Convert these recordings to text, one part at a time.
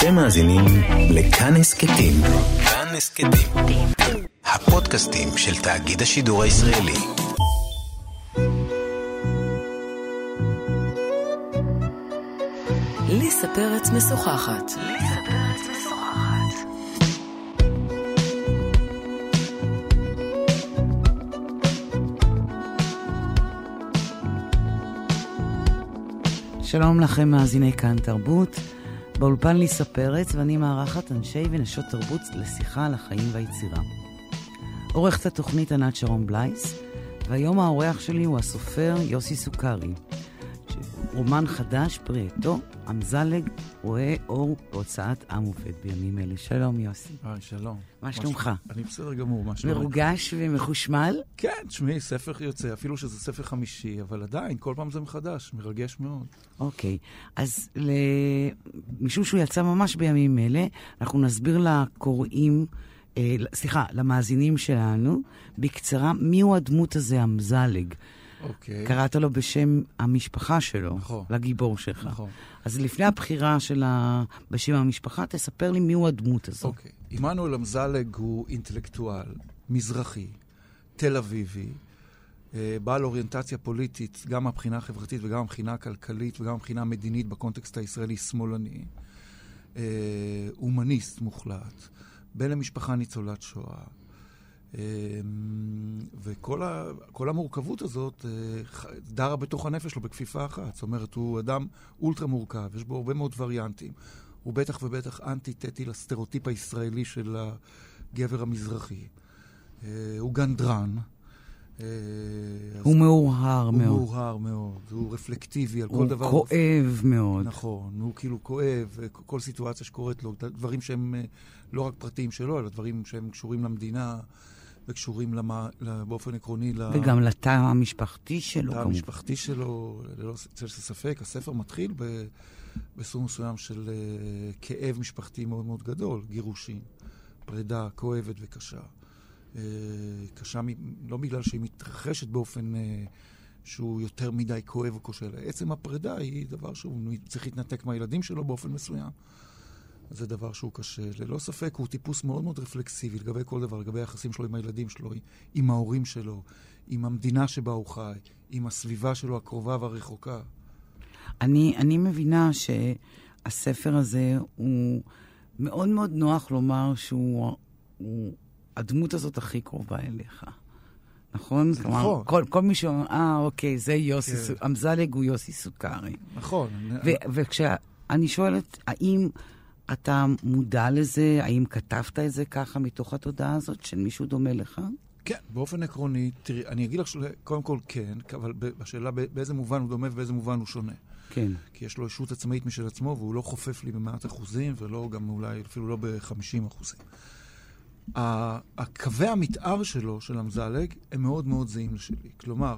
אתם מאזינים לכאן הסכתים. כאן הסכתים. הפודקאסטים של תאגיד השידור הישראלי. ליסה פרץ משוחחת. שלום לכם, מאזיני כאן תרבות. באולפן ליסה פרץ, ואני מארחת אנשי ונשות תרבות לשיחה על החיים והיצירה. עורכת התוכנית ענת שרון בלייס, והיום האורח שלי הוא הסופר יוסי סוכרי. רומן חדש, פרי עטו, אמזלג, רואה אור בהוצאת עם עובד בימים אלה. שלום, יוסי. היי, שלום. מה שלומך? אני בסדר גמור, מה שלומך? מרוגש ומחושמל? כן, תשמעי, ספר יוצא, אפילו שזה ספר חמישי, אבל עדיין, כל פעם זה מחדש, מרגש מאוד. אוקיי, אז. משום שהוא יצא ממש בימים אלה, אנחנו נסביר לקוראים, אה, סליחה, למאזינים שלנו, בקצרה, מיהו הדמות הזה, אמזלג. אוקיי. קראת לו בשם המשפחה שלו, נכון. לגיבור שלך. נכון. אז לפני הבחירה של ה... בשם המשפחה, תספר לי מיהו הדמות הזו. אוקיי. עמנואל אמזלג הוא אינטלקטואל, מזרחי, תל אביבי, אה, בעל אוריינטציה פוליטית, גם מהבחינה החברתית וגם מהבחינה הכלכלית וגם מהבחינה המדינית בקונטקסט הישראלי שמאלני. אה, הומניסט מוחלט, בן למשפחה ניצולת שואה. אה, וכל המורכבות הזאת אה, דרה בתוך הנפש שלו בכפיפה אחת. זאת אומרת, הוא אדם אולטרה מורכב, יש בו הרבה מאוד וריאנטים. הוא בטח ובטח אנטי-תטי לסטריאוטיפ הישראלי של הגבר המזרחי. אה, הוא גנדרן. אה, הוא מאורהר הוא מאוד. מאוהר מאוד, הוא רפלקטיבי על כל הוא דבר. כואב מאוד. נכון, הוא כאילו כואב, כל סיטואציה שקורית לו, דברים שהם לא רק פרטיים שלו, אלא דברים שהם קשורים למדינה וקשורים למה, באופן עקרוני ל... וגם לתא המשפחתי שלו, לתא. המשפחתי שלו, ללא צל של ספק. הספר מתחיל ב- בסוג מסוים של uh, כאב משפחתי מאוד מאוד גדול, גירושין, פרידה כואבת וקשה. Uh, קשה מ- לא בגלל שהיא מתרחשת באופן uh, שהוא יותר מדי כואב או קשה, אלא עצם הפרידה היא דבר שהוא צריך להתנתק מהילדים שלו באופן מסוים. זה דבר שהוא קשה. ללא ספק הוא טיפוס מאוד מאוד רפלקסיבי לגבי כל דבר, לגבי היחסים שלו עם הילדים שלו, עם ההורים שלו, עם המדינה שבה הוא חי, עם הסביבה שלו הקרובה והרחוקה. אני, אני מבינה שהספר הזה הוא מאוד מאוד נוח לומר שהוא הוא, הדמות הזאת הכי קרובה אליך. נכון? זה כלומר, נכון. כל, כל מי שאומר, אה, אוקיי, זה יוסי, כן. אמזלג הוא יוסי סוכרי. נכון. ו- וכשאני שואלת, האם אתה מודע לזה? האם כתבת את זה ככה מתוך התודעה הזאת של מישהו דומה לך? כן, באופן עקרוני, תראי, אני אגיד לך שקודם כל כן, אבל ב- באיזה מובן הוא דומה ובאיזה מובן הוא שונה. כן. כי יש לו ישות עצמאית משל עצמו, והוא לא חופף לי במאת אחוזים, ולא גם אולי, אפילו לא ב-50 אחוזים. הקווי המתאר שלו, של אמזלג, הם מאוד מאוד זהים לשלי. כלומר,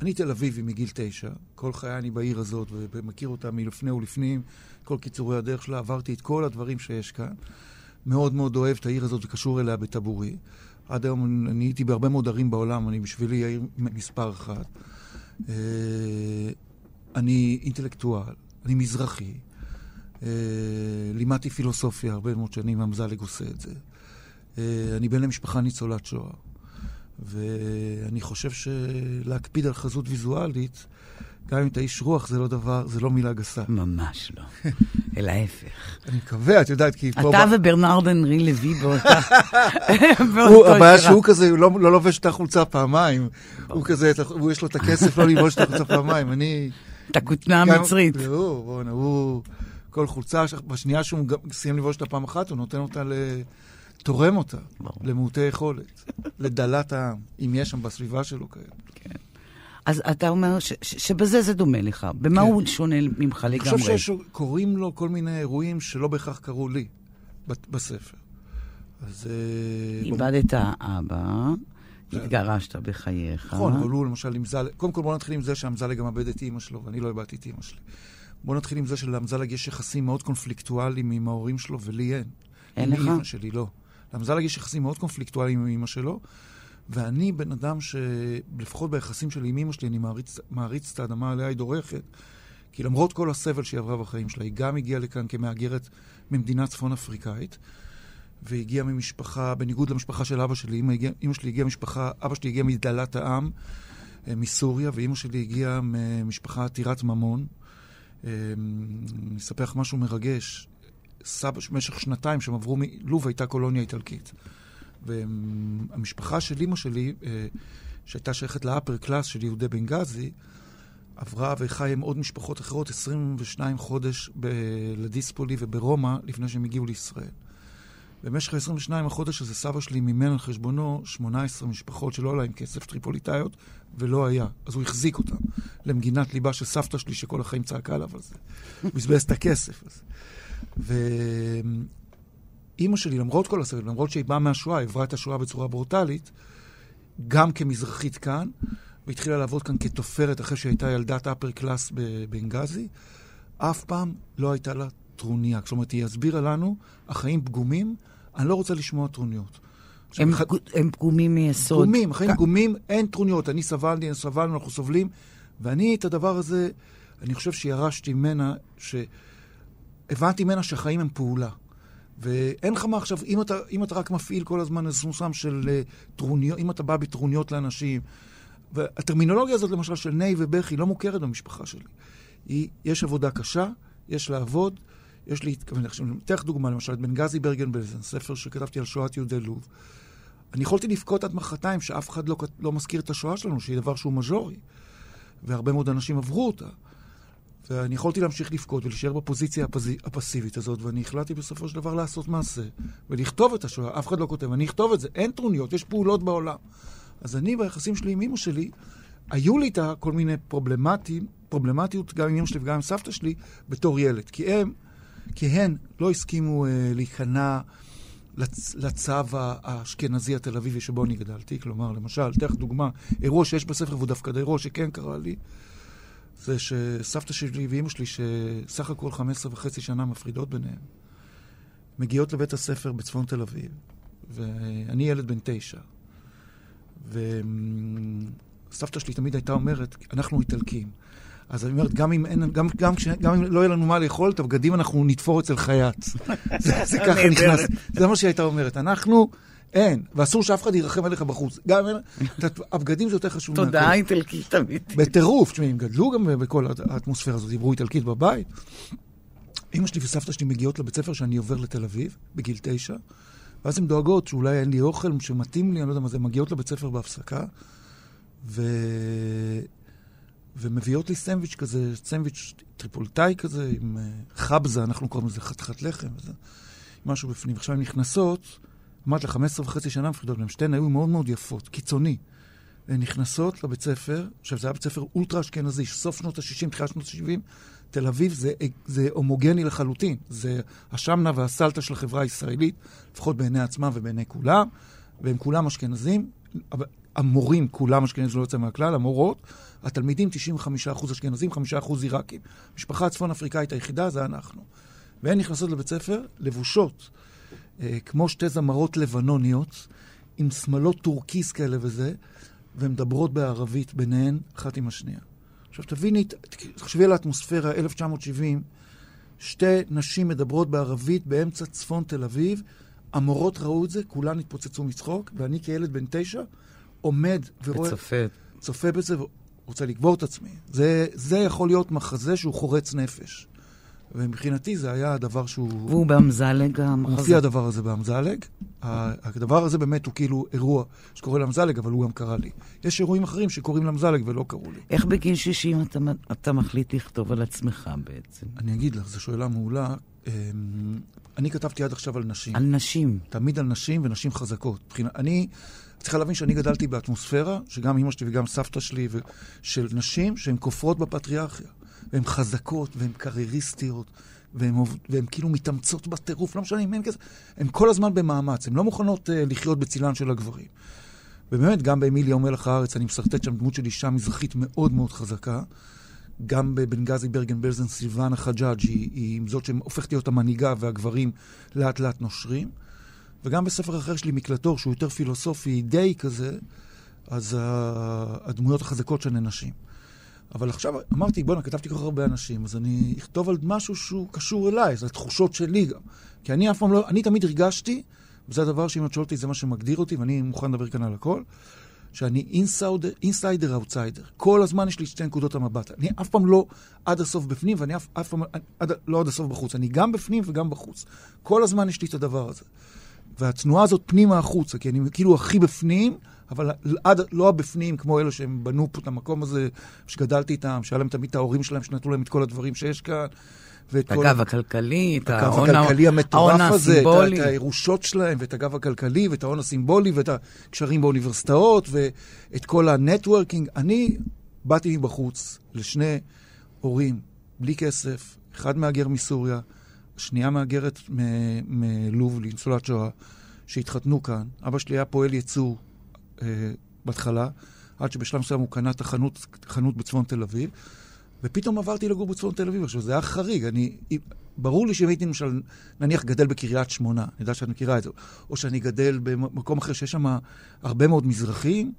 אני תל אביבי מגיל תשע, כל חיי אני בעיר הזאת, ומכיר אותה מלפני ולפנים, כל קיצורי הדרך שלה, עברתי את כל הדברים שיש כאן. מאוד מאוד אוהב את העיר הזאת וקשור אליה בטבורי. עד היום אני הייתי בהרבה מאוד ערים בעולם, אני בשבילי העיר מספר אחת. אה, אני אינטלקטואל, אני מזרחי, אה, לימדתי פילוסופיה הרבה מאוד שנים, אמזלג עושה את זה. אה, אני בן למשפחה ניצולת שואה, ואני חושב שלהקפיד על חזות ויזואלית, גם אם אתה איש רוח, זה לא דבר, זה לא מילה גסה. ממש לא. אלא ההפך. אני מקווה, את יודעת, כי פה... אתה וברנרד אנרי לוי באותה... הבעיה. שהוא כזה, הוא לא, לא לובש את החולצה פעמיים. הוא כזה, הוא יש לו את הכסף לא ללבוש את החולצה פעמיים. אני... את הכותנה המצרית. הוא, הוא... כל חולצה, בשנייה שהוא סיים לבוש אותה פעם אחת, הוא נותן אותה ל... תורם אותה. למעוטי יכולת, לדלת העם, אם יש שם בסביבה שלו כאלה. אז אתה אומר ש- ש- שבזה זה דומה לך. במה כן. הוא שונה ממך אני לגמרי? חושב שקוראים לו כל מיני אירועים שלא בהכרח קרו לי בספר. אז... אה, איבדת אבא, התגרשת בחייך. נכון, אבל הוא למשל עם זלג, קודם כל בוא נתחיל עם זה שאמזלג גם מאבד את אימא שלו, ואני לא איבדתי את אימא שלי. בוא נתחיל עם זה שלאמזלג יש יחסים מאוד קונפליקטואליים עם ההורים שלו, ולי אין. אין עם לך? אימא שלי, לא. לאמזלג יש יחסים מאוד קונפליקטואליים עם אימא שלו, ואני בן אדם שלפחות ביחסים שלי עם אימא שלי, אני מעריץ, מעריץ את האדמה עליה היא דורכת, כי למרות כל הסבל שהיא עברה בחיים שלה, היא גם הגיעה לכאן כמהגרת ממדינה צפון אפריקאית, והגיעה ממשפחה, בניגוד למשפחה של אבא שלי, אמא, הגיע, אמא שלי הגיעה משפחה, אבא שלי הגיע מדלת העם אה, מסוריה, ואימא שלי הגיעה ממשפחה עתירת ממון. אה, אני אספר לך משהו מרגש. סבא, במשך שנתיים שהם עברו מלוב הייתה קולוניה איטלקית. והמשפחה של אימא שלי, אה, שהייתה שייכת לאפר קלאס של יהודי בנגזי, עברה וחיה עם עוד משפחות אחרות 22 חודש בלדיספולי וברומא לפני שהם הגיעו לישראל. במשך ה-22 החודש הזה סבא שלי מימן על חשבונו 18 משפחות שלא היה להם כסף טריפוליטאיות, ולא היה. אז הוא החזיק אותם למגינת ליבה של סבתא שלי, שכל החיים צעקה עליו על זה. הוא בזבז את הכסף הזה. ואימא שלי, למרות כל הסבל, למרות שהיא באה מהשואה, עברה את השואה בצורה ברוטלית, גם כמזרחית כאן, והתחילה לעבוד כאן כתופרת אחרי שהייתה ילדת אפר קלאס בבנגזי, אף פעם לא הייתה לה טרוניה. זאת אומרת, היא הסבירה לנו, החיים פגומים, אני לא רוצה לשמוע טרוניות. הם, ח... הם פגומים מיסוד. פגומים, החיים פגומים, אין טרוניות. אני סבלתי, סבלנו, אנחנו סובלים, ואני את הדבר הזה, אני חושב שירשתי ממנה, שהבנתי ממנה שהחיים הם פעולה. ואין לך מה עכשיו, אם אתה, אם אתה רק מפעיל כל הזמן איזה סמוסם של uh, טרוניות, אם אתה בא בטרוניות לאנשים, והטרמינולוגיה הזאת למשל של ניי ובכי לא מוכרת במשפחה שלי. היא, יש עבודה קשה, יש לעבוד, יש לי, אני אתן לך דוגמה, למשל, את בנגזי ברגנבלזן, ספר שכתבתי על שואת יהודי לוב. אני יכולתי לבכות עד מחרתיים שאף אחד לא, לא מזכיר את השואה שלנו, שהיא דבר שהוא מז'ורי. והרבה מאוד אנשים עברו אותה. ואני יכולתי להמשיך לבכות ולהישאר בפוזיציה. הפסיבית הזאת, ואני החלטתי בסופו של דבר לעשות מעשה ולכתוב את השואה. אף אחד לא כותב, אני אכתוב את זה. אין טרוניות, יש פעולות בעולם. אז אני, ביחסים שלי עם אמא שלי, היו לי איתה כל מיני פרובלמטים, פרובלמטיות גם עם אמא שלי וגם עם סבתא שלי, בתור ילד. כי הם, כי הן לא הסכימו uh, להיכנע לצ, לצו האשכנזי התל אביבי שבו אני גדלתי. כלומר, למשל, אתן לך דוגמה, אירוע שיש בספר, והוא דווקא אירוע שכן קרה לי, זה שסבתא שלי ואימא שלי, שסך הכל 15 וחצי שנה מפרידות ביניהם, מגיעות לבית הספר בצפון תל אביב, ואני ילד בן תשע. וסבתא שלי תמיד הייתה אומרת, אנחנו איטלקים. אז אני אומרת, גם אם, אין, גם, גם, כש, גם אם לא יהיה לנו מה לאכול, את הבגדים אנחנו נתפור אצל חייט. זה, זה ככה נכנס. זה מה שהיא הייתה אומרת. אנחנו, אין, ואסור שאף אחד ירחם עליך בחוץ. גם הבגדים זה יותר חשוב. תודעה איטלקית תמיד. בטירוף, תשמעי, הם גדלו גם בכל האטמוספירה הזאת, דיברו איטלקית בבית. אמא שלי וסבתא שלי מגיעות לבית ספר שאני עובר לתל אביב, בגיל תשע, ואז הן דואגות שאולי אין לי אוכל שמתאים לי, אני לא יודע מה זה, מגיעות לבית ספר בהפסקה, ו... ומביאות לי סנדוויץ' כזה, סנדוויץ' טריפולטאי כזה, עם uh, خبزة, אנחנו קוראים לזה חתיכת לחם, וזה, משהו בפנים. עכשיו הן נכנסות, אמרת לה, 15 וחצי שנה מפחידות להם, שתיהן היו מאוד מאוד יפות, קיצוני. הן נכנסות לבית ספר, עכשיו זה היה בית ספר אולטרה אשכנזי, סוף שנות ה-60, תחילת שנות ה-70, תל אביב זה, זה הומוגני לחלוטין. זה השמנה והסלתה של החברה הישראלית, לפחות בעיני עצמם ובעיני כולם, והם כולם אשכנזים. המורים כולם אשכנזים, לא יוצא מהכלל, המורות, התלמידים 95% אשכנזים, 5% עיראקים. המשפחה הצפון אפריקאית היחידה זה אנחנו. והן נכנסות לבית ספר לבושות, אה, כמו שתי זמרות לבנוניות, עם שמלות טורקיס כאלה וזה, ומדברות בערבית ביניהן, אחת עם השנייה. עכשיו תביני, תחשבי על האטמוספירה, 1970, שתי נשים מדברות בערבית באמצע צפון תל אביב, המורות ראו את זה, כולן התפוצצו מצחוק, ואני כילד בן תשע עומד ורואה... וצופה. צופה בזה ורוצה לקבור את עצמי. זה, זה יכול להיות מחזה שהוא חורץ נפש. ומבחינתי זה היה הדבר שהוא... והוא באמזלג המחזה. מופיע הדבר הזה באמזלג. הדבר הזה באמת הוא כאילו אירוע שקורה לאמזלג, אבל הוא גם קרה לי. יש אירועים אחרים שקורים לאמזלג ולא קרו לי. איך בגיל 60 אתה, אתה מחליט לכתוב על עצמך בעצם? אני אגיד לך, זו שאלה מעולה. אמ, אני כתבתי עד עכשיו על נשים. על נשים. תמיד על נשים ונשים חזקות. מבחינה, אני צריכה להבין שאני גדלתי באטמוספירה, שגם אמא שלי וגם סבתא שלי, של נשים שהן כופרות בפטריארכיה. והן חזקות, והן קרייריסטיות, והן, והן כאילו מתאמצות בטירוף, לא משנה אם אין כזה, הן כל הזמן במאמץ, הן לא מוכנות uh, לחיות בצילן של הגברים. ובאמת, גם באמיליה ומלח הארץ אני מסרטט שם דמות של אישה מזרחית מאוד מאוד חזקה. גם בבנגזי ברגן בלזן סילבנה חג'אג' היא, היא זאת שהופכת להיות המנהיגה והגברים לאט לאט נושרים. וגם בספר אחר שלי, מקלטור, שהוא יותר פילוסופי, די כזה, אז הדמויות החזקות של הנשים. אבל עכשיו אמרתי, בוא'נה, כתבתי כל כך הרבה אנשים, אז אני אכתוב על משהו שהוא קשור אליי, זה התחושות שלי גם. כי אני אף פעם לא, אני תמיד הרגשתי, וזה הדבר שאם את שואלת אותי, זה מה שמגדיר אותי, ואני מוכן לדבר כאן על הכל, שאני insider outsider. כל הזמן יש לי שתי נקודות המבט. אני אף פעם לא עד הסוף בפנים, ואני אף, אף פעם עד, לא עד הסוף בחוץ. אני גם בפנים וגם בחוץ. כל הזמן יש לי את הדבר הזה. והתנועה הזאת פנימה החוצה, כי אני כאילו הכי בפנים, אבל עד, לא הבפנים כמו אלה שהם בנו פה את המקום הזה, שגדלתי איתם, שהיה להם תמיד את ההורים שלהם, שנתנו להם את כל הדברים שיש כאן. ואת את הגב הכלכלי, את ההון הכלכלי המטורף הזה, את, את הירושות שלהם, ואת הגב הכלכלי, ואת ההון הסימבולי, ואת הקשרים באוניברסיטאות, ואת כל ה networking. אני באתי מבחוץ לשני הורים, בלי כסף, אחד מהגר מסוריה, השנייה מהגרת מלוב, ניצולת שואה, שהתחתנו כאן. אבא שלי היה פועל ייצור בהתחלה, עד שבשלב מסוים הוא קנה את החנות, חנות בצפון תל אביב. ופתאום עברתי לגור בצפון תל אביב. עכשיו, זה היה חריג. אני, ברור לי שאם הייתי למשל, נניח, גדל בקריית שמונה, אני יודע שאת מכירה את זה, או שאני גדל במקום אחר שיש שם הרבה מאוד מזרחים,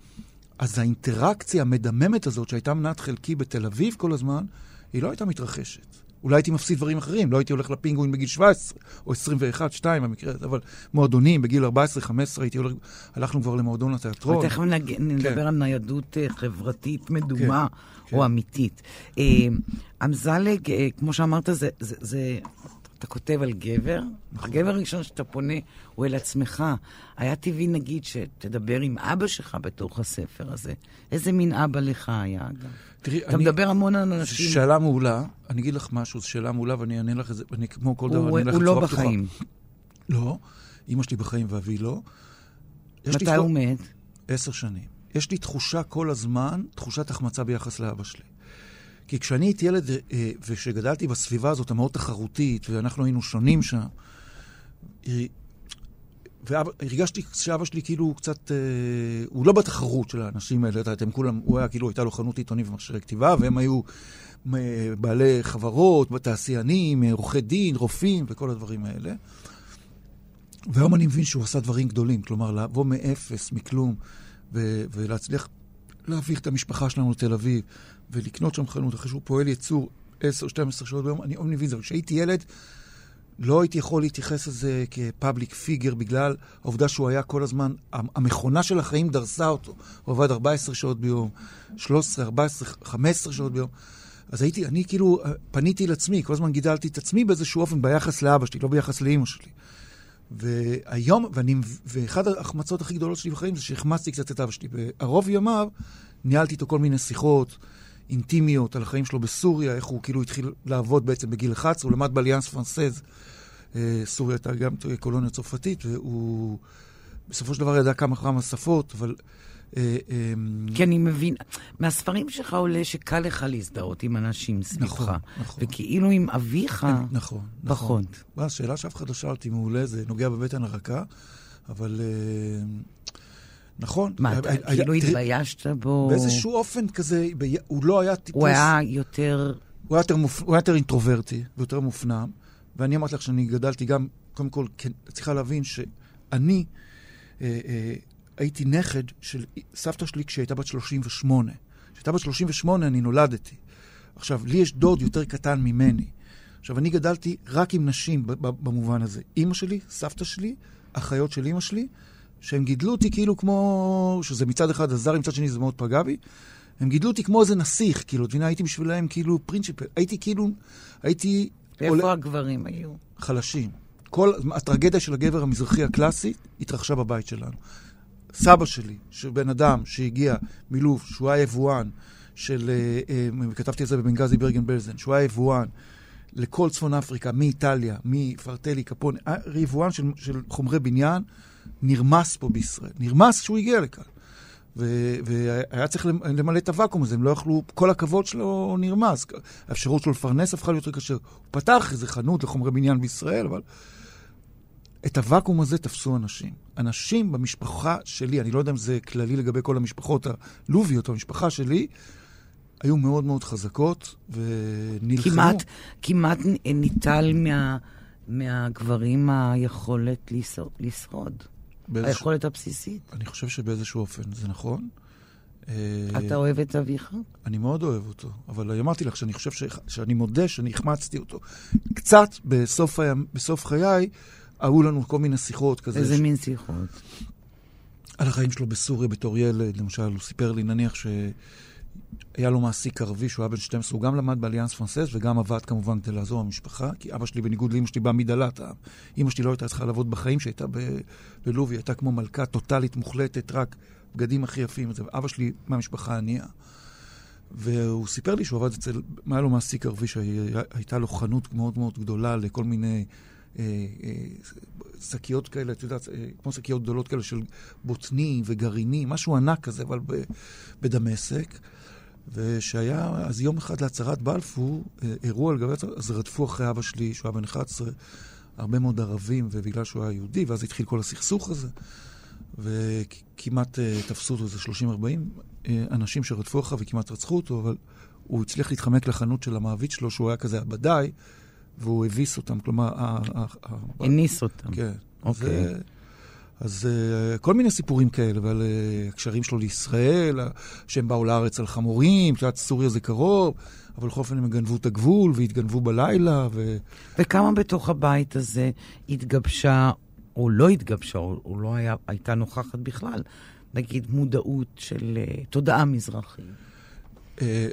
אז האינטראקציה המדממת הזאת, שהייתה מנת חלקי בתל אביב כל הזמן, היא לא הייתה מתרחשת. אולי הייתי מפסיד דברים אחרים, לא הייתי הולך לפינגווין בגיל 17, או 21, 2 במקרה הזה, אבל מועדונים, בגיל 14, 15 הייתי הולך, הלכנו כבר למועדון התיאטרון. תכף נדבר כן. על ניידות אה, חברתית מדומה. כן. כן. או אמיתית. אה, אמזלג, אה, כמו שאמרת, זה, זה, זה, אתה כותב על גבר, נכון. הגבר הראשון שאתה פונה הוא אל עצמך. היה טבעי, נגיד, שתדבר עם אבא שלך בתוך הספר הזה. איזה מין אבא לך היה, אגב? תראי, אתה אני... מדבר המון על אנשים. שאלה מעולה. אני אגיד לך משהו, זו שאלה מעולה, ואני אענה לך את זה, אני כמו כל דבר, אני אלך הוא לא בחיים. לא, אמא שלי בחיים ואבי לא. מתי הוא מת? עשר שנים. יש לי תחושה כל הזמן, תחושת החמצה ביחס לאבא שלי. כי כשאני הייתי ילד, אה, וכשגדלתי בסביבה הזאת המאוד תחרותית, ואנחנו היינו שונים שם, והרגשתי שאבא שלי כאילו קצת, אה, הוא לא בתחרות של האנשים האלה, אתם כולם, הוא היה כאילו, הייתה לו חנות עיתונים ומכשירי כתיבה, והם היו אה, בעלי חברות, תעשיינים, עורכי דין, רופאים וכל הדברים האלה. והיום אני מבין שהוא עשה דברים גדולים, כלומר, לבוא מאפס, מכלום. ולהצליח להעביר את המשפחה שלנו לתל אביב, ולקנות שם חנות אחרי שהוא פועל ייצור 10-12 שעות ביום, אני מבין את זה. כשהייתי ילד, לא הייתי יכול להתייחס לזה כפאבליק פיגר, בגלל העובדה שהוא היה כל הזמן, המכונה של החיים דרסה אותו. הוא עבד 14 שעות ביום, 13, 14, 15 שעות ביום. אז הייתי, אני כאילו פניתי לעצמי, כל הזמן גידלתי את עצמי באיזשהו אופן ביחס לאבא שלי, לא ביחס לאימא שלי. והיום, ואני, ואחד ההחמצות הכי גדולות שלי בחיים זה שהחמצתי קצת את אבא שלי. בערוב ימיו ניהלתי איתו כל מיני שיחות אינטימיות על החיים שלו בסוריה, איך הוא כאילו התחיל לעבוד בעצם בגיל 11, הוא למד באליאנס פרנסז. אה, סוריה הייתה גם קולוניה צרפתית, והוא בסופו של דבר ידע כמה כמה שפות, אבל כי אני מבין, מהספרים שלך עולה שקל לך להזדהות עם אנשים סביבך. נכון, נכון. וכאילו עם אביך, כן, נכון, פחות. נכון. השאלה שאף אחד לא שאל אותי מעולה, זה נוגע בבטן הרכה, אבל... אה, נכון. מה, אתה כאילו התביישת בו? באיזשהו אופן כזה, הוא לא היה טיפוס... הוא היה יותר... הוא היה יותר, מופ... הוא היה יותר אינטרוברטי ויותר מופנם, ואני אמרתי לך שאני גדלתי גם, קודם כל, כן, צריכה להבין שאני, אה, אה, הייתי נכד של סבתא שלי כשהיא הייתה בת 38. כשהייתה בת 38 אני נולדתי. עכשיו, לי יש דוד יותר קטן ממני. עכשיו, אני גדלתי רק עם נשים במובן הזה. אימא שלי, סבתא שלי, אחיות של אימא שלי, שהם גידלו אותי כאילו כמו, שזה מצד אחד עזר, מצד שני זה מאוד פגע בי. הם גידלו אותי כמו איזה נסיך, כאילו, את מבינה, הייתי בשבילם כאילו פרינציפל. הייתי כאילו, הייתי... ואיפה עול... הגברים היו? חלשים. כל הטרגדיה של הגבר המזרחי הקלאסי התרחשה בבית שלנו. סבא שלי, שבן אדם שהגיע מלוב, שהוא היה יבואן של, אה, אה, כתבתי את זה בבנגזי ברגן בלזן, שהוא היה יבואן לכל צפון אפריקה, מאיטליה, מפרטלי, קפון, יבואן של, של חומרי בניין, נרמס פה בישראל. נרמס כשהוא הגיע לכאן. ו- והיה צריך למלא את הוואקום הזה, הם לא יכלו, כל הכבוד שלו נרמס. האפשרות שלו לפרנס הפכה להיות קשה. הוא פתח איזה חנות לחומרי בניין בישראל, אבל את הוואקום הזה תפסו אנשים. אנשים במשפחה שלי, אני לא יודע אם זה כללי לגבי כל המשפחות הלוביות, המשפחה שלי, היו מאוד מאוד חזקות ונלחמו. כמעט, כמעט ניטל מה, מהגברים היכולת לשרוד. היכולת הבסיסית. אני חושב שבאיזשהו אופן זה נכון. אה, אתה אוהב את אביך? אני מאוד אוהב אותו, אבל אמרתי לך שאני חושב ש... שאני מודה שאני החמצתי אותו. קצת בסוף, היה... בסוף חיי, היו לנו כל מיני שיחות כזה. איזה ש... מין שיחות? על החיים שלו בסוריה בתור ילד, למשל, הוא סיפר לי, נניח שהיה לו מעסיק ערבי שהוא היה בן 12, הוא גם למד באליאנס פרנסס וגם עבד כמובן כדי לעזור למשפחה, כי אבא שלי, בניגוד לאמא שלי, בא מדלת. אמא שלי לא הייתה צריכה לעבוד בחיים שהייתה ב... בלוב, היא הייתה כמו מלכה טוטאלית, מוחלטת, רק בגדים הכי יפים. אבא שלי מהמשפחה ענייה. והוא סיפר לי שהוא עבד אצל, היה לו מעסיק ערבי שהייתה לו חנות מאוד מאוד גדולה לכל מיני שקיות כאלה, את יודעת, אה, כמו שקיות גדולות כאלה של בוטנים וגרעינים, משהו ענק כזה, אבל בדמשק. ושהיה, אז יום אחד להצהרת בלפור, אירוע על גבי הצהרת, אז רדפו אחרי אבא שלי, שהוא היה בן 11, הרבה מאוד ערבים, ובגלל שהוא היה יהודי, ואז התחיל כל הסכסוך הזה, וכמעט תפסו אותו איזה 30-40 אנשים שרדפו אחריו וכמעט רצחו אותו, אבל הוא הצליח להתחמק לחנות של המעביד שלו, שהוא היה כזה הבדאי, והוא הביס אותם, כלומר... הניס אותם. כן. אוקיי. אז, אז כל מיני סיפורים כאלה, ועל הקשרים שלו לישראל, שהם באו לארץ על חמורים, יודעת, סוריה זה קרוב, אבל בכל אופן הם גנבו את הגבול והתגנבו בלילה. ו... וכמה בתוך הבית הזה התגבשה, או לא התגבשה, או, או לא היה, הייתה נוכחת בכלל, נגיד מודעות של uh, תודעה מזרחית?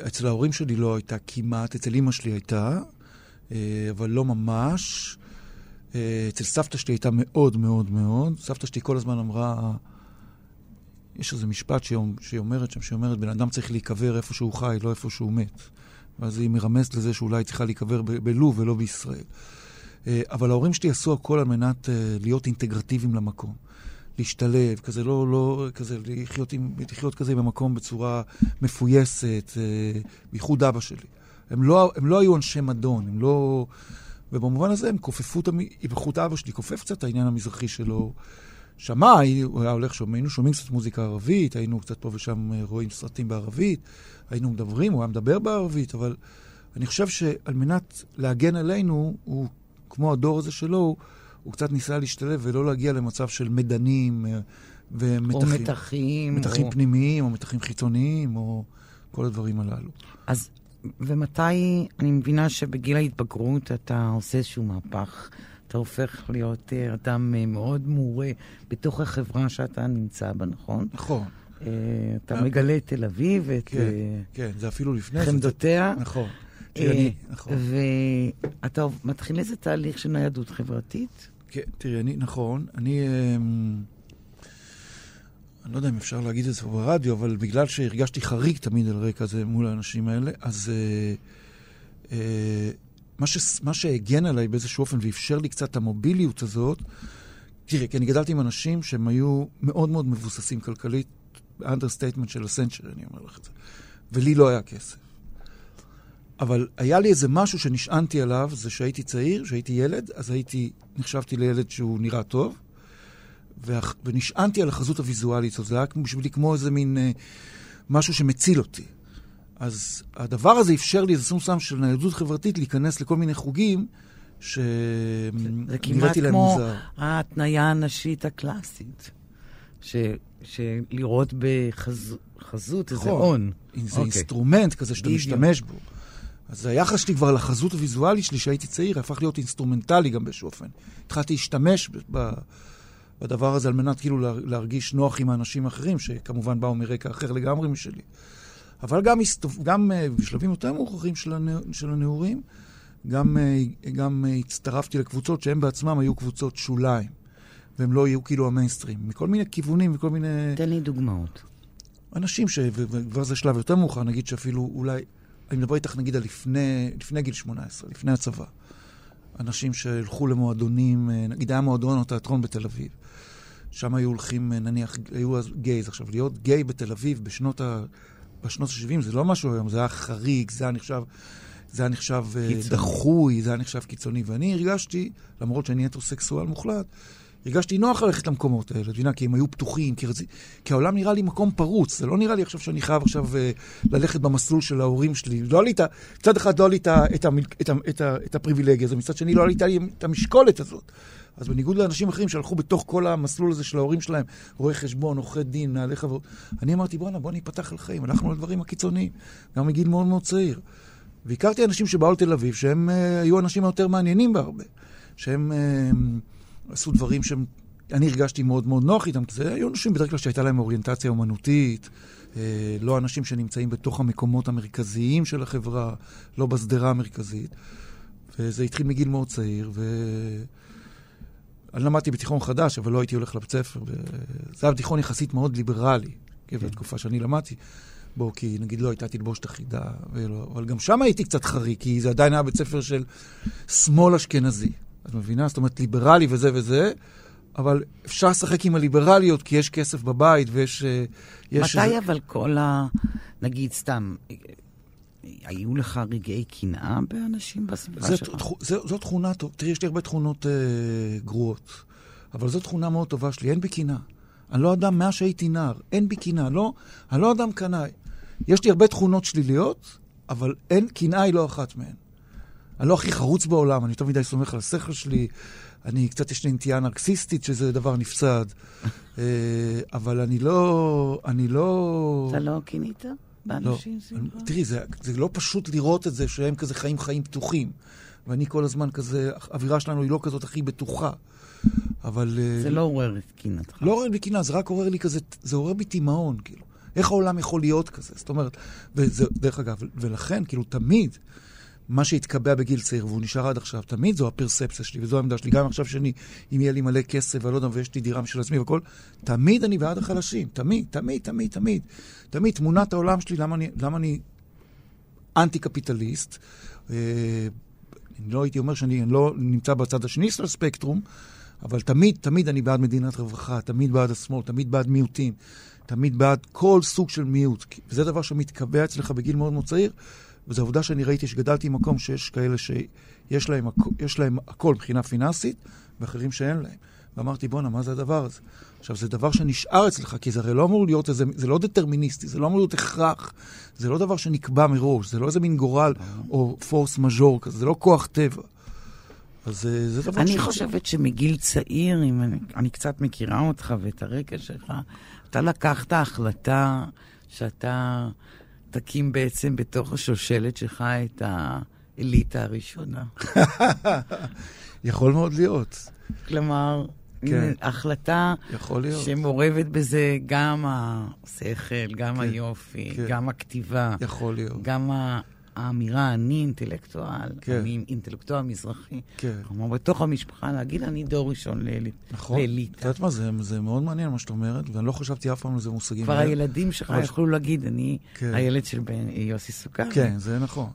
אצל ההורים שלי לא הייתה כמעט, אצל אימא שלי הייתה. אבל לא ממש. אצל סבתא שלי הייתה מאוד מאוד מאוד. סבתא שלי כל הזמן אמרה, יש איזה משפט שהיא אומרת שם, שהיא אומרת, בן אדם צריך להיקבר איפה שהוא חי, לא איפה שהוא מת. ואז היא מרמזת לזה שאולי צריכה להיקבר בלוב ולא בישראל. אבל ההורים שלי עשו הכל על מנת להיות אינטגרטיביים למקום. להשתלב, כזה לא, לא, כזה לחיות, עם, לחיות כזה במקום בצורה מפויסת, בייחוד אבא שלי. הם לא, הם לא היו אנשי מדון, הם לא... ובמובן הזה הם כופפו את איכות אבא שלי, כופף קצת את העניין המזרחי שלו. שמע, הוא היה הולך, שומע, היינו שומעים קצת מוזיקה ערבית, היינו קצת פה ושם רואים סרטים בערבית, היינו מדברים, הוא היה מדבר בערבית, אבל אני חושב שעל מנת להגן עלינו, הוא, כמו הדור הזה שלו, הוא קצת ניסה להשתלב ולא להגיע למצב של מדנים ומתחים. או מתחים. מתחים או... פנימיים, או מתחים חיצוניים, או כל הדברים הללו. אז ומתי, אני מבינה שבגיל ההתבגרות אתה עושה איזשהו מהפך, אתה הופך להיות אדם מאוד מעורה בתוך החברה שאתה נמצא בה, נכון? נכון. אתה מגלה את תל אביב, את כן, כן. חמדותיה. נכון. נכון. ואתה מתחיל איזה תהליך של ניידות חברתית? כן, תראי, אני, נכון, אני... אני לא יודע אם אפשר להגיד את זה ברדיו, אבל בגלל שהרגשתי חריג תמיד על רקע זה מול האנשים האלה, אז אה, אה, מה, ש, מה שהגן עליי באיזשהו אופן ואפשר לי קצת את המוביליות הזאת, תראי, כי אני גדלתי עם אנשים שהם היו מאוד מאוד מבוססים כלכלית, understatement של ה century, אני אומר לך את זה, ולי לא היה כסף. אבל היה לי איזה משהו שנשענתי עליו, זה שהייתי צעיר, שהייתי ילד, אז הייתי, נחשבתי לילד שהוא נראה טוב, ונשענתי על החזות הוויזואלית הזאת. זה היה בשבילי כמו איזה מין אה, משהו שמציל אותי. אז הדבר הזה אפשר לי איזה סוג מסוים של ניידות חברתית להיכנס לכל מיני חוגים שנראיתי להם מוזר. זה כמעט כמו ההתניה הנשית הקלאסית. ש, שלראות בחזות איזה נכון. הון. זה okay. אינסטרומנט כזה שאתה בדיוק. משתמש בו. אז היחס שלי כבר לחזות הוויזואלית שלי, שהייתי צעיר, הפך להיות אינסטרומנטלי גם באיזשהו אופן. התחלתי להשתמש ב... בדבר הזה על מנת כאילו להרגיש נוח עם האנשים האחרים, שכמובן באו מרקע אחר לגמרי משלי. אבל גם, גם uh, בשלבים יותר מאוחרים של, של הנעורים, גם, uh, גם uh, הצטרפתי לקבוצות שהן בעצמם היו קבוצות שוליים, והם לא היו כאילו המיינסטרים, מכל מיני כיוונים, מכל מיני... תן לי דוגמאות. אנשים ש... וכבר זה שלב יותר מאוחר, נגיד שאפילו אולי... אני מדבר איתך נגיד על לפני, לפני גיל 18, לפני הצבא. אנשים שהלכו למועדונים, נגיד היה מועדון או תיאטרון בתל אביב. שם היו הולכים, נניח, היו אז גייז. עכשיו, להיות גיי בתל אביב בשנות ה... בשנות ה-70 זה לא משהו היום, זה היה חריג, זה היה נחשב, זה היה נחשב קיצוני. דחוי, זה היה נחשב קיצוני. ואני הרגשתי, למרות שאני הטרוסקסואל מוחלט, הרגשתי נוח ללכת למקומות האלה, אתה כי הם היו פתוחים, כי, רצ... כי העולם נראה לי מקום פרוץ, זה לא נראה לי עכשיו שאני חייב עכשיו uh, ללכת במסלול של ההורים שלי. לא לי את ה... מצד אחד לא היה לי את. את. את. את. את הפריבילגיה הזו, מצד שני לא היה לי את המשקולת הזאת. אז בניגוד לאנשים אחרים שהלכו בתוך כל המסלול הזה של ההורים שלהם, רואי חשבון, עורכי דין, מנהלי חברות, אני אמרתי, בואנה, בוא ניפתח על חיים, הלכנו לדברים הקיצוניים, גם מגיל מאוד מאוד צעיר. והכרתי אנשים שבאו לתל אביב, שהם uh, היו אנשים היותר מעניינים בהרבה, שהם uh, עשו דברים שהם... אני הרגשתי מאוד מאוד נוח איתם, כי זה היו אנשים בדרך כלל שהייתה להם אוריינטציה אומנותית, אה, לא אנשים שנמצאים בתוך המקומות המרכזיים של החברה, לא בשדרה המרכזית. וזה התחיל מגיל מאוד צעיר, ו... אני למדתי בתיכון חדש, אבל לא הייתי הולך לבית ספר. זה היה תיכון יחסית מאוד ליברלי, כן. בתקופה שאני למדתי בו, כי נגיד לא הייתה תלבושת אחידה, ולא... אבל גם שם הייתי קצת חריג, כי זה עדיין היה בית ספר של שמאל אשכנזי. את מבינה? זאת אומרת, ליברלי וזה וזה, אבל אפשר לשחק עם הליברליות, כי יש כסף בבית ויש... אה, יש מתי אבל כל ה... נגיד, סתם, היו לך רגעי קנאה באנשים בסביבה שלך? זו תכונה טובה. תראי, יש לי הרבה תכונות אה, גרועות, אבל זו תכונה מאוד טובה שלי, אין בי קנאה. אני לא אדם מאז שהייתי נער, אין בי קנאה. לא, אני לא אדם קנאי. יש לי הרבה תכונות שליליות, אבל אין, קנאה היא לא אחת מהן. אני לא הכי חרוץ בעולם, אני יותר מדי סומך על השכל שלי. אני, קצת יש לי נטייה נרקסיסטית, שזה דבר נפסד. אה, אבל אני לא... אני לא... אתה לא קינית באנשים לא. תראי, זה, זה לא פשוט לראות את זה שהם כזה חיים חיים פתוחים. ואני כל הזמן כזה, האווירה שלנו היא לא כזאת הכי בטוחה. אבל... אה, זה לא עורר את קינתך. לא עורר בי קינה, זה רק עורר לי כזה, זה עורר בי תימהון, כאילו. איך העולם יכול להיות כזה? זאת אומרת, וזה, דרך אגב, ולכן, כאילו, תמיד, מה שהתקבע בגיל צעיר, והוא נשאר עד עכשיו, תמיד זו הפרספציה שלי, וזו העמדה שלי. גם עכשיו שאני, אם יהיה לי מלא כסף, ואני לא יודע, ויש לי דירה משל עצמי והכל, תמיד אני בעד החלשים. תמיד, תמיד, תמיד, תמיד. תמיד, תמונת העולם שלי, למה אני, למה אני אנטי-קפיטליסט. אה, אני לא הייתי אומר שאני לא נמצא בצד השני של הספקטרום, אבל תמיד, תמיד אני בעד מדינת רווחה, תמיד בעד השמאל, תמיד בעד מיעוטים, תמיד בעד כל סוג של מיעוט. וזה דבר שמתקבע אצלך בגיל מאוד מאוד צעיר. וזו עובדה שאני ראיתי שגדלתי במקום שיש כאלה שיש להם, להם הכל מבחינה פיננסית, ואחרים שאין להם. ואמרתי, בואנה, מה זה הדבר הזה? עכשיו, זה דבר שנשאר אצלך, כי זה הרי לא אמור להיות איזה, זה לא דטרמיניסטי, זה לא אמור להיות הכרח, זה לא דבר שנקבע מראש, זה לא איזה מין גורל או פורס מז'ור כזה, זה לא כוח טבע. אז אה, זה דבר ש... אני חושבת שמגיל צעיר, אם אני, אני קצת מכירה אותך ואת הרקע שלך, אתה לקחת החלטה שאתה תקים בעצם בתוך השושלת שלך את האליטה הראשונה. יכול מאוד להיות. כלומר, כן. החלטה שמעורבת בזה גם השכל, גם כן. היופי, כן. גם הכתיבה. יכול להיות. גם האמירה, אני אינטלקטואל, כן. אני אינטלקטואל מזרחי. כן. כלומר, בתוך המשפחה להגיד, אני דור ראשון לאליטה. נכון. לאליטה. את יודעת מה, זה, זה מאוד מעניין מה שאת אומרת, ואני לא חשבתי אף פעם על זה מושגים. כבר הילדים שלך אבל... יכלו להגיד, אני כן. הילד של בן יוסי סוכר. כן, זה נכון.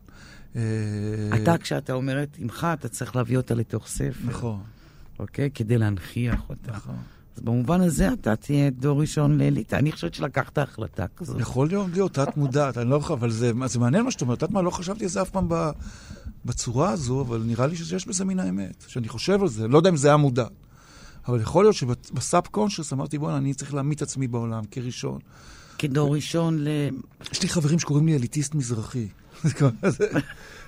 אה, אתה, כשאתה אומר את אמך, אתה צריך להביא אותה לתוך ספר. נכון. אוקיי? כדי להנכיח אותה. נכון. אז במובן הזה אתה תהיה דור ראשון לאליטה. אני חושבת שלקחת החלטה כזאת. יכול להיות, להיות, תת מודעת, אני לא יכול, אבל זה, זה מעניין מה שאת אומרת. את יודעת מה, לא חשבתי על זה אף פעם ב, בצורה הזו, אבל נראה לי שיש בזה מן האמת. שאני חושב על זה, לא יודע אם זה היה מודע. אבל יכול להיות שבסאב קונשס אמרתי, בוא'נה, אני צריך להעמיד עצמי בעולם כראשון. כדור ראשון ל... יש לי חברים שקוראים לי אליטיסט מזרחי.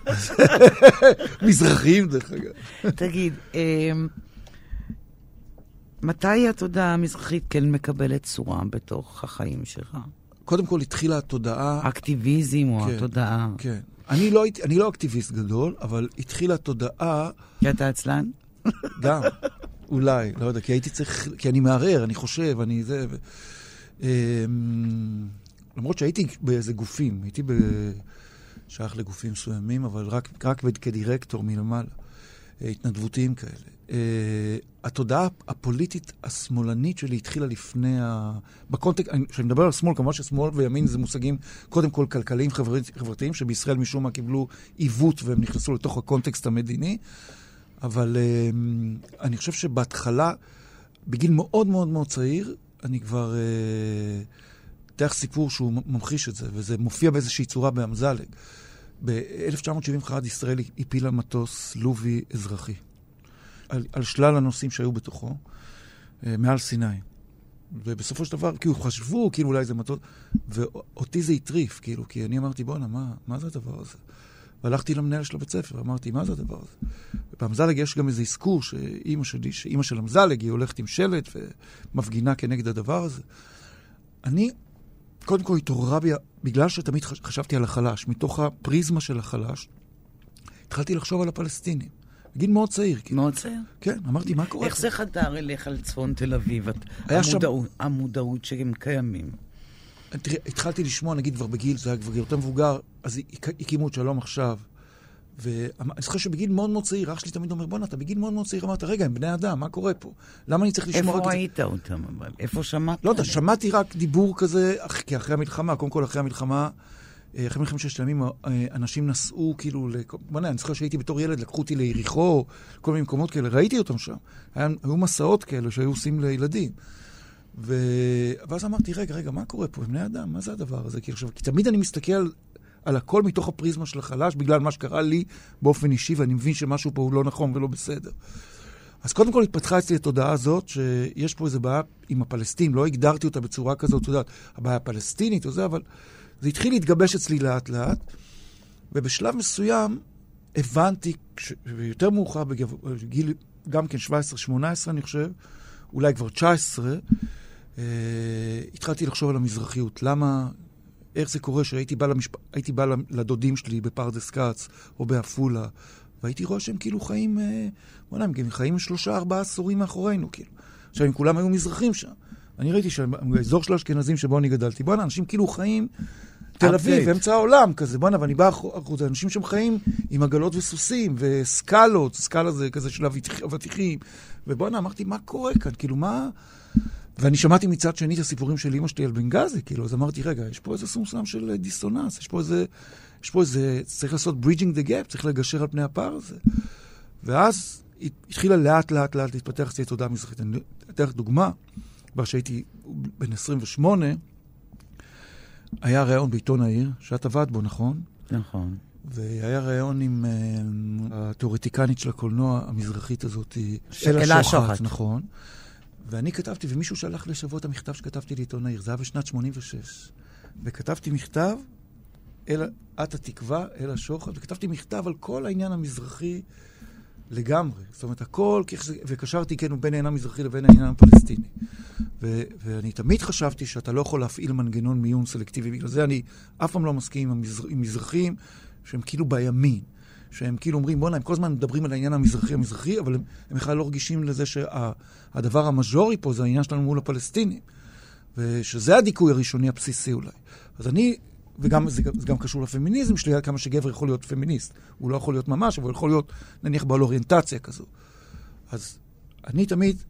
מזרחים, דרך אגב. תגיד, אמ, מתי התודעה המזרחית כן מקבלת צורה בתוך החיים שלך? קודם כל התחילה התודעה... אקטיביזם או כן, התודעה. כן. אני לא, אני לא אקטיביסט גדול, אבל התחילה התודעה... כי אתה עצלן? גם, אולי, לא יודע, כי הייתי צריך... כי אני מערער, אני חושב, אני זה... ו... אמ, למרות שהייתי באיזה גופים, הייתי ב... שייך לגופים מסוימים, אבל רק, רק כדירקטור מלמעלה, התנדבותיים כאלה. Uh, התודעה הפוליטית השמאלנית שלי התחילה לפני ה... בקונטקסט, כשאני מדבר על שמאל, כמובן ששמאל וימין זה מושגים קודם כל כלכליים חברת, חברתיים, שבישראל משום מה קיבלו עיוות והם נכנסו לתוך הקונטקסט המדיני, אבל uh, אני חושב שבהתחלה, בגיל מאוד מאוד מאוד צעיר, אני כבר... אתן uh, לך סיפור שהוא ממחיש את זה, וזה מופיע באיזושהי צורה באמזלג. ב-1971 ישראל הפילה מטוס לובי אזרחי. על, על שלל הנושאים שהיו בתוכו, אה, מעל סיני. ובסופו של דבר, כאילו, חשבו, כאילו, אולי זה מטוס, ואותי זה הטריף, כאילו, כי אני אמרתי, בואנה, מה, מה זה הדבר הזה? והלכתי למנהל של הבית ספר, אמרתי, מה זה הדבר הזה? ובאמזלג יש גם איזה אזכור שאימא שלי, שאימא של אמזלג, היא הולכת עם שלט ומפגינה כנגד הדבר הזה. אני, קודם כל התעוררה בי, בגלל שתמיד חשבתי על החלש, מתוך הפריזמה של החלש, התחלתי לחשוב על הפלסטינים. בגיל מאוד צעיר. כאילו. מאוד צעיר? כן, אמרתי, מה קורה? איך זה חדר אליך לצפון תל אביב? המודעות, שם... המודעות שהם קיימים. תראה, התחלתי לשמוע, נגיד כבר בגיל, זה היה כבר יותר מבוגר, אז הקימו את שלום עכשיו. ואני זוכר שבגיל מאוד מאוד צעיר, אח שלי תמיד אומר, בואנה, אתה בגיל מאוד מאוד צעיר, אמרת, רגע, הם בני אדם, מה קורה פה? למה אני צריך לשמוע. איפה ראית אותם אבל? איפה שמעת? לא יודע, שמעתי רק דיבור כזה, כי אחרי המלחמה, קודם כל אחרי המלחמה, אה, אחרי מלחמת ששת הימים, אה, אנשים נסעו כאילו, בוא'נה, אני זוכר שהייתי בתור ילד, לקחו אותי ליריחו, כל מיני מקומות כאלה, ראיתי אותם שם. היו מסעות כאלה שהיו עושים לילדים. ו... ואז אמרתי, רגע, רגע, מה קורה פה? הם בני אדם, מה זה הדבר הזה? כי עכשיו, כי תמיד אני מסתכל על, על הכל מתוך הפריזמה של החלש, בגלל מה שקרה לי באופן אישי, ואני מבין שמשהו פה הוא לא נכון ולא בסדר. אז קודם כל התפתחה אצלי התודעה הזאת, שיש פה איזו בעיה עם הפלסטינים, לא הגדרתי אותה בצורה כזאת, את יודעת, הבעיה הפלסטינית וזה, אבל זה התחיל להתגבש אצלי לאט-לאט, ובשלב מסוים הבנתי, יותר מאוחר, בגיל גם כן 17-18 אני חושב, אולי כבר 19, אה, התחלתי לחשוב על המזרחיות. למה, איך זה קורה שהייתי בא, למשפ... בא לדודים שלי בפרדס כץ או בעפולה, והייתי רואה שהם כאילו חיים, אה, וואלה, הם חיים שלושה, ארבעה עשורים מאחורינו, כאילו. עכשיו, אם כולם היו מזרחים שם. אני ראיתי שהאזור של האשכנזים שבו אני גדלתי, בואנה, אנשים כאילו חיים תל אביב, אמצע העולם כזה, בואנה, ואני בא החוצה, אנשים שם חיים עם עגלות וסוסים, וסקלות, סקאלה זה כזה של אבטיחים, ובואנה, אמרתי, מה קורה כאן? כאילו, מה... ואני שמעתי מצד שני את הסיפורים של אימא שלי על בנגזי, כאילו, אז אמרתי, רגע, יש פה איזה סומסם של דיסוננס, יש פה איזה, יש פה איזה, צריך לעשות bridging the gap, צריך לגשר על פני הפער הזה. ואז התחילה לאט לאט לאט להתפתח אצלי תודעה מזרחית. אני אתן לך דוגמה, כבר שהייתי בן 28, היה ראיון בעיתון העיר, שאת עבדת בו, נכון? נכון. והיה ראיון עם uh, התיאורטיקנית של הקולנוע המזרחית הזאת, אלה שוחט. נכון. ואני כתבתי, ומישהו שלח לשבוע את המכתב שכתבתי לעיתון העיר, זה היה בשנת 86. וכתבתי מכתב, אל, את התקווה, אל השוחד, וכתבתי מכתב על כל העניין המזרחי לגמרי. זאת אומרת, הכל, וקשרתי כן בין העניין המזרחי לבין העניין הפלסטיני. ו, ואני תמיד חשבתי שאתה לא יכול להפעיל מנגנון מיון סלקטיבי. בגלל זה אני אף פעם לא מסכים עם, המזר, עם מזרחים שהם כאילו בימין. שהם כאילו אומרים, בואנה, הם כל הזמן מדברים על העניין המזרחי-המזרחי, אבל הם, הם בכלל לא רגישים לזה שהדבר שה, המז'ורי פה זה העניין שלנו מול הפלסטינים. ושזה הדיכוי הראשוני הבסיסי אולי. אז אני וגם זה, זה גם קשור לפמיניזם שלי, כמה שגבר יכול להיות פמיניסט. הוא לא יכול להיות ממש, אבל הוא יכול להיות, נניח, בעל אוריינטציה כזו. אז אני תמיד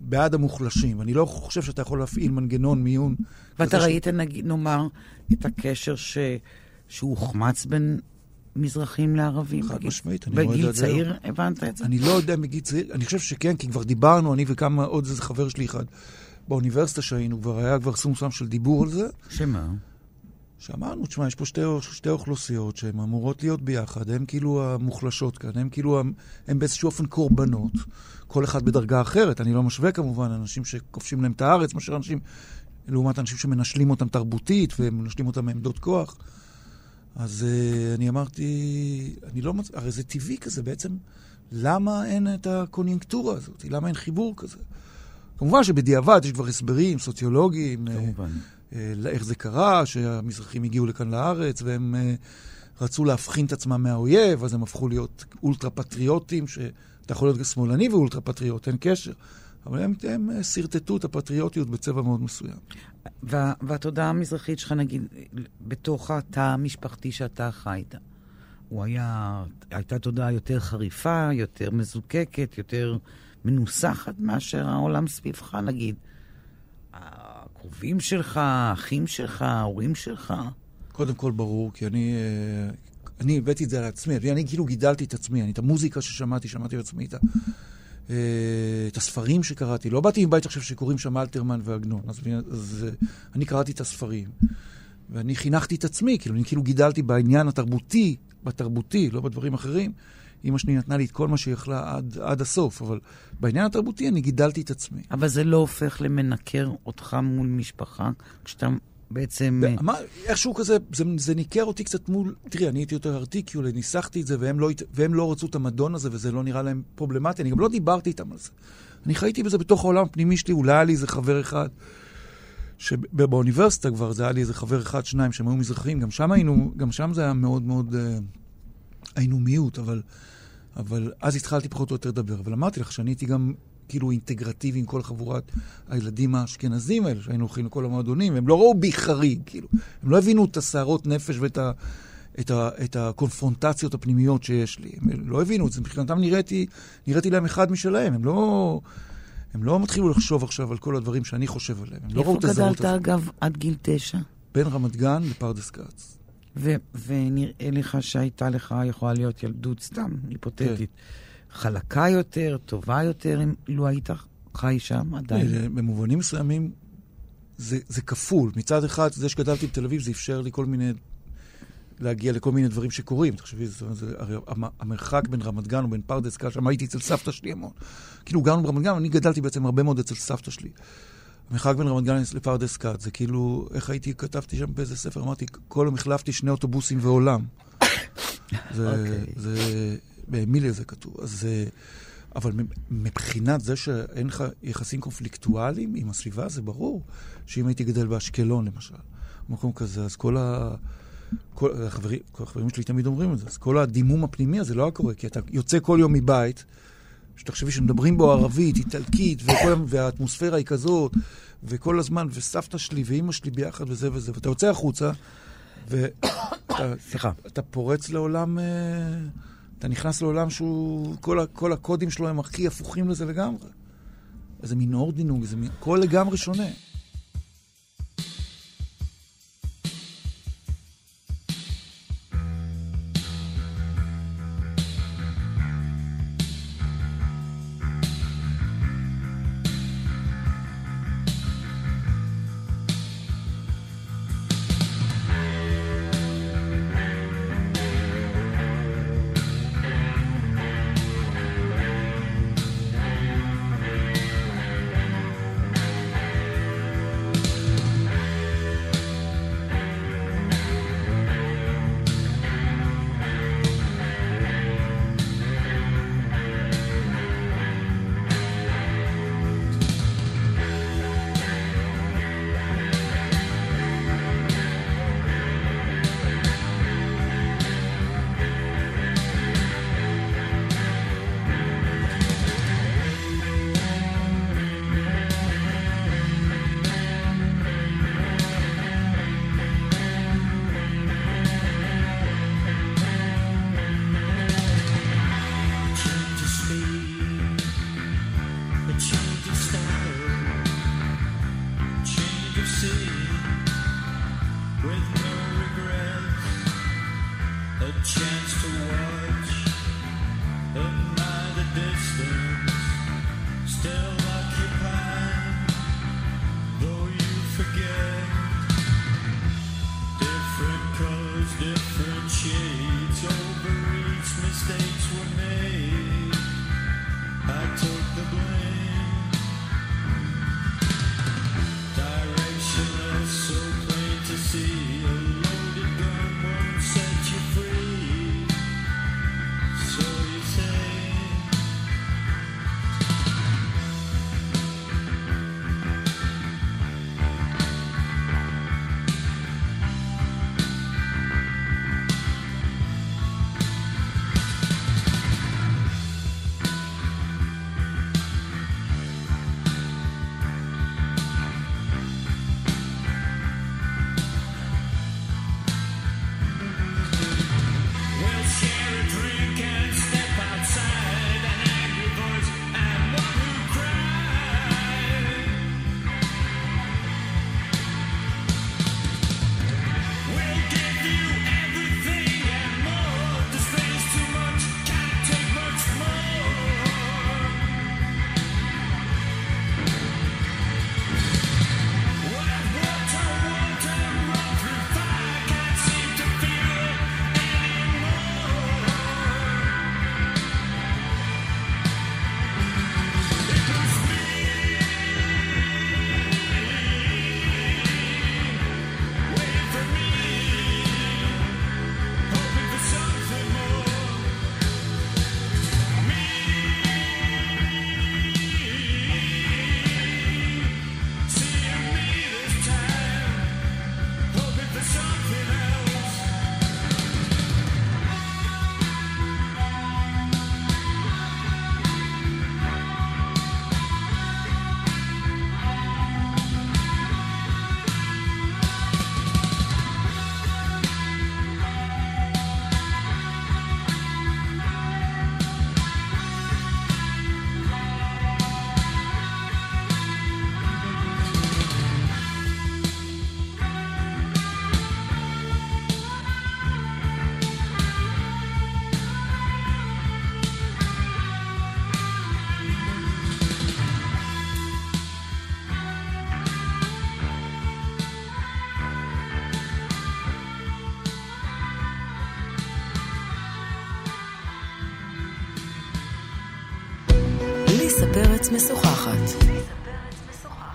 בעד המוחלשים. אני לא חושב שאתה יכול להפעיל מנגנון מיון. ואתה ראית, ש... נגיד, נאמר, את הקשר ש... שהוחמץ בין מזרחים לערבים? חד משמעית, אני רואה את זה. בגיל צעיר הבנת את זה? אני לא יודע מגיל צעיר, אני חושב שכן, כי כבר דיברנו, אני וכמה, עוד איזה חבר שלי אחד, באוניברסיטה שהיינו, כבר היה כבר סום סם של דיבור על זה. שמה? שאמרנו, תשמע, יש פה שתי, שתי אוכלוסיות שהן אמורות להיות ביחד, הן כאילו המוחלשות כאן, הן כאילו, הן באיזשהו אופן קורבנות, כל אחד בדרגה אחרת. אני לא משווה כמובן אנשים שכובשים להם את הארץ, מאשר אנשים, לעומת אנשים שמנשלים אותם תרבותית ומנשלים אותם מעמדות כוח. אז uh, אני אמרתי, אני לא מצ... הרי זה טבעי כזה בעצם, למה אין את הקוניונקטורה הזאת? למה אין חיבור כזה? כמובן שבדיעבד יש כבר הסברים סוציולוגיים. כמובן. אה, איך זה קרה, שהמזרחים הגיעו לכאן לארץ, והם אה, רצו להבחין את עצמם מהאויב, אז הם הפכו להיות אולטרה פטריוטים, שאתה יכול להיות שמאלני ואולטרה פטריוט, אין קשר. אבל הם, הם אה, שרטטו את הפטריוטיות בצבע מאוד מסוים. וה, והתודעה המזרחית שלך, נגיד, בתוך התא המשפחתי שאתה חיית, הוא היה, הייתה תודעה יותר חריפה, יותר מזוקקת, יותר מנוסחת מאשר העולם סביבך, נגיד. הקרובים שלך, האחים שלך, ההורים שלך? קודם כל ברור, כי אני, אה, אני הבאתי את זה על עצמי. אני כאילו גידלתי את עצמי, אני את המוזיקה ששמעתי, שמעתי את, אה, את הספרים שקראתי. לא באתי מבית עכשיו שקוראים שם אלתרמן ועגנון, אז, אז אני קראתי את הספרים. ואני חינכתי את עצמי, כאילו, אני כאילו גידלתי בעניין התרבותי, בתרבותי, לא בדברים אחרים. אימא שלי נתנה לי את כל מה שהיא יכלה עד, עד הסוף, אבל בעניין התרבותי אני גידלתי את עצמי. אבל זה לא הופך למנקר אותך מול משפחה, כשאתה בעצם... מה, איכשהו כזה, זה, זה ניכר אותי קצת מול... תראי, אני הייתי יותר ארטיקולה, ניסחתי את זה, והם לא, והם לא רצו את המדון הזה, וזה לא נראה להם פרובלמטי. אני גם לא דיברתי איתם על זה. אני חייתי בזה בתוך העולם הפנימי שלי, אולי היה לי איזה חבר אחד, שבאוניברסיטה כבר, זה היה לי איזה חבר אחד, שניים, שהם היו מזרחים, גם שם היינו, גם שם זה היה מאוד מאוד... אה, היינו מיעוט, אבל, אבל אז התחלתי פחות או יותר לדבר. אבל אמרתי לך שאני הייתי גם כאילו אינטגרטיבי עם כל חבורת הילדים האשכנזים האלה, שהיינו הולכים לכל המועדונים, הם לא ראו בי חריג, כאילו. הם לא הבינו את הסערות נפש ואת ה, את ה, את הקונפרונטציות הפנימיות שיש לי. הם לא הבינו את זה, מבחינתם נראיתי, נראיתי להם אחד משלהם. הם לא... הם לא מתחילו לחשוב עכשיו על כל הדברים שאני חושב עליהם. הם לא ראו איפה את גדלת, הזאת. אגב, עד גיל תשע? בין רמת גן לפרדס כץ. ונראה לך שהייתה לך, יכולה להיות ילדות סתם, היפותטית, כן. חלקה יותר, טובה יותר, אם לו היית חי שם עדיין. אה, במובנים מסוימים זה, זה כפול. מצד אחד, זה שגדלתי בתל אביב, זה אפשר לי כל מיני... להגיע לכל מיני דברים שקורים. תחשבי, זה, זה, הרי המ- המרחק בין רמת גן ובין פרדס שם הייתי אצל סבתא שלי המון. כאילו, גרנו ברמת גן, אני גדלתי בעצם הרבה מאוד אצל סבתא שלי. המרחק בין רמת גן לפרדס כץ, זה כאילו, איך הייתי, כתבתי שם באיזה ספר, אמרתי, כל יום החלפתי שני אוטובוסים ועולם. זה, אוקיי. זה, באמיליה זה כתוב. אז זה, אבל מבחינת זה שאין לך יחסים קונפליקטואליים עם הסביבה, זה ברור שאם הייתי גדל באשקלון, למשל, מקום כזה, אז כל ה... כל החברים, כל החברים שלי תמיד אומרים את זה, אז כל הדימום הפנימי הזה לא היה קורה, כי אתה יוצא כל יום מבית, שתחשבי שמדברים בו ערבית, איטלקית, וכל, והאטמוספירה היא כזאת, וכל הזמן, וסבתא שלי ואימא שלי ביחד וזה וזה, ואתה יוצא החוצה, ואתה סליחה. אתה פורץ לעולם, אה, אתה נכנס לעולם שהוא, כל, ה- כל הקודים שלו הם הכי הפוכים לזה לגמרי. איזה מין אורדינוג, איזה מין, הכל לגמרי שונה.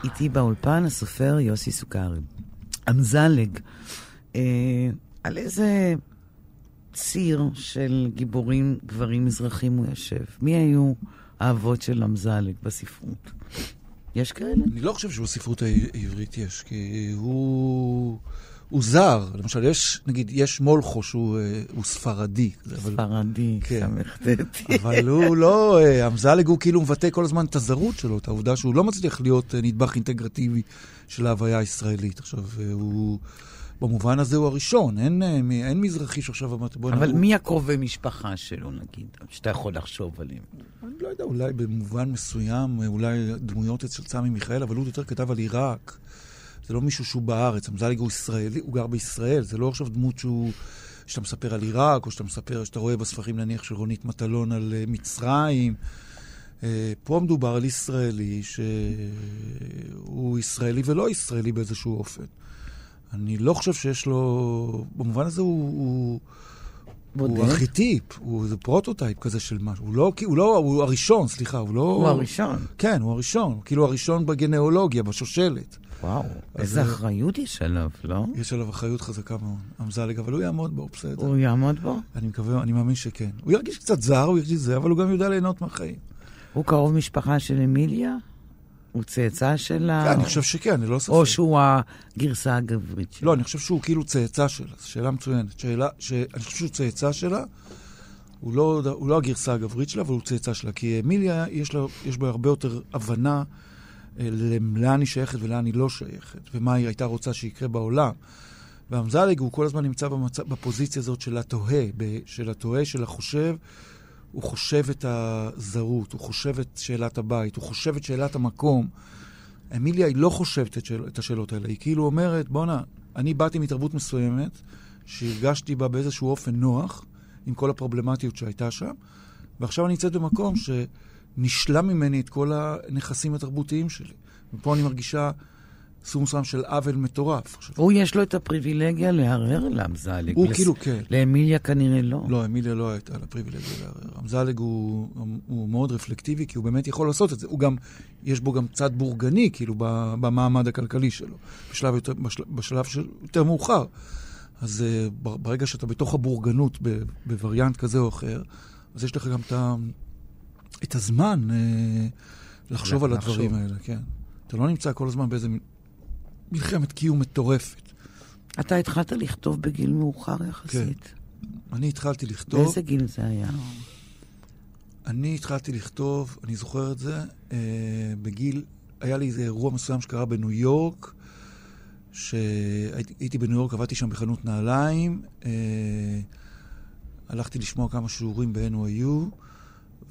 איתי באולפן הסופר יוסי סוכרי. אמזלג, אה, על איזה ציר של גיבורים גברים מזרחים הוא יושב? מי היו האבות של אמזלג בספרות? יש כאלה? אני לא חושב שבספרות העברית יש, כי הוא... הוא זר. למשל, יש, נגיד, יש מולכו שהוא אה, ספרדי. ספרדי, כן. סמ"ט. אבל הוא לא, אה, אמזלג הוא כאילו מבטא כל הזמן את הזרות שלו, את העובדה שהוא לא מצליח להיות אה, נדבך אינטגרטיבי של ההוויה הישראלית. עכשיו, אה, הוא... במובן הזה הוא הראשון, אין, אה, מ- אין מזרחי שעכשיו אמרת, בוא אבל נראו- מי הקרובי משפחה שלו, נגיד, שאתה יכול לחשוב עליהם? אני לא יודע, אולי במובן מסוים, אולי דמויות אצל סמי מיכאל, אבל הוא יותר כתב על עיראק. זה לא מישהו שהוא בארץ, אמזלג הוא ישראלי, הוא גר בישראל, זה לא עכשיו דמות שהוא, שאתה מספר על עיראק, או שאתה מספר, שאתה רואה בספרים נניח של רונית מטלון על אה, מצרים. אה, פה מדובר על ישראלי שהוא ישראלי ולא ישראלי באיזשהו אופן. אני לא חושב שיש לו, במובן הזה הוא... הוא בודד? הוא ארכיטיפ, הוא זה prototype כזה של משהו. הוא לא, הוא לא, הוא הראשון, סליחה, הוא לא... הוא הראשון. כן, הוא הראשון. כאילו הראשון בגנאולוגיה, בשושלת. וואו, איזה אה, אחריות יש עליו, לא? יש עליו אחריות חזקה מאוד, אמזלג, אבל הוא יעמוד בו, בסדר. הוא יעמוד בו? אני מקווה, אני מאמין שכן. הוא ירגיש קצת זר, הוא ירגיש זה, אבל הוא גם יודע ליהנות מהחיים. הוא קרוב משפחה של אמיליה? הוא צאצא שלה? כן, אני חושב שכן, אני לא ספק. או שהוא הגרסה הגברית שלה? לא, אני חושב שהוא כאילו צאצא שלה, זו שאלה מצוינת. שאלה, ש... אני חושב שהוא צאצא שלה, הוא לא, הוא לא הגרסה הגברית שלה, אבל הוא צאצא שלה. כי אמיליה, יש, לה, יש בה הרבה יותר הבנה לאן היא שייכת ולאן היא לא שייכת, ומה היא הייתה רוצה שיקרה בעולם. ואמזלג הוא כל הזמן נמצא במצ... בפוזיציה הזאת של התוהה, ב... של התוהה, של החושב. הוא חושב את הזרות, הוא חושב את שאלת הבית, הוא חושב את שאלת המקום. אמיליה היא לא חושבת את, שאל, את השאלות האלה, היא כאילו אומרת, בואנה, אני באתי מתרבות מסוימת, שהרגשתי בה באיזשהו אופן נוח, עם כל הפרובלמטיות שהייתה שם, ועכשיו אני נמצאת במקום שנשלם ממני את כל הנכסים התרבותיים שלי. ופה אני מרגישה סוג מסוים של עוול מטורף. הוא יש לו את הפריבילגיה להרהר לאמזלג. הוא לס- כאילו, כן. לאמיליה כנראה לא. לא, אמיליה לא הייתה לה פריבילגיה לערער. אמזלג הוא, הוא מאוד רפלקטיבי, כי הוא באמת יכול לעשות את זה. הוא גם, יש בו גם צד בורגני, כאילו, במעמד הכלכלי שלו, בשלב יותר, בשל, בשלב של, יותר מאוחר. אז ב- ברגע שאתה בתוך הבורגנות, בווריאנט כזה או אחר, אז יש לך גם את, ה, את הזמן uh, לחשוב על. הדברים האלה, כן. אתה לא נמצא כל הזמן באיזה מלחמת קיום מטורפת. אתה התחלת לכתוב בגיל מאוחר יחסית. אני התחלתי לכתוב... באיזה גיל זה היה? אני התחלתי לכתוב, אני זוכר את זה, אה, בגיל, היה לי איזה אירוע מסוים שקרה בניו יורק, שהייתי בניו יורק, עבדתי שם בחנות נעליים, אה, הלכתי לשמוע כמה שיעורים ב-NYU,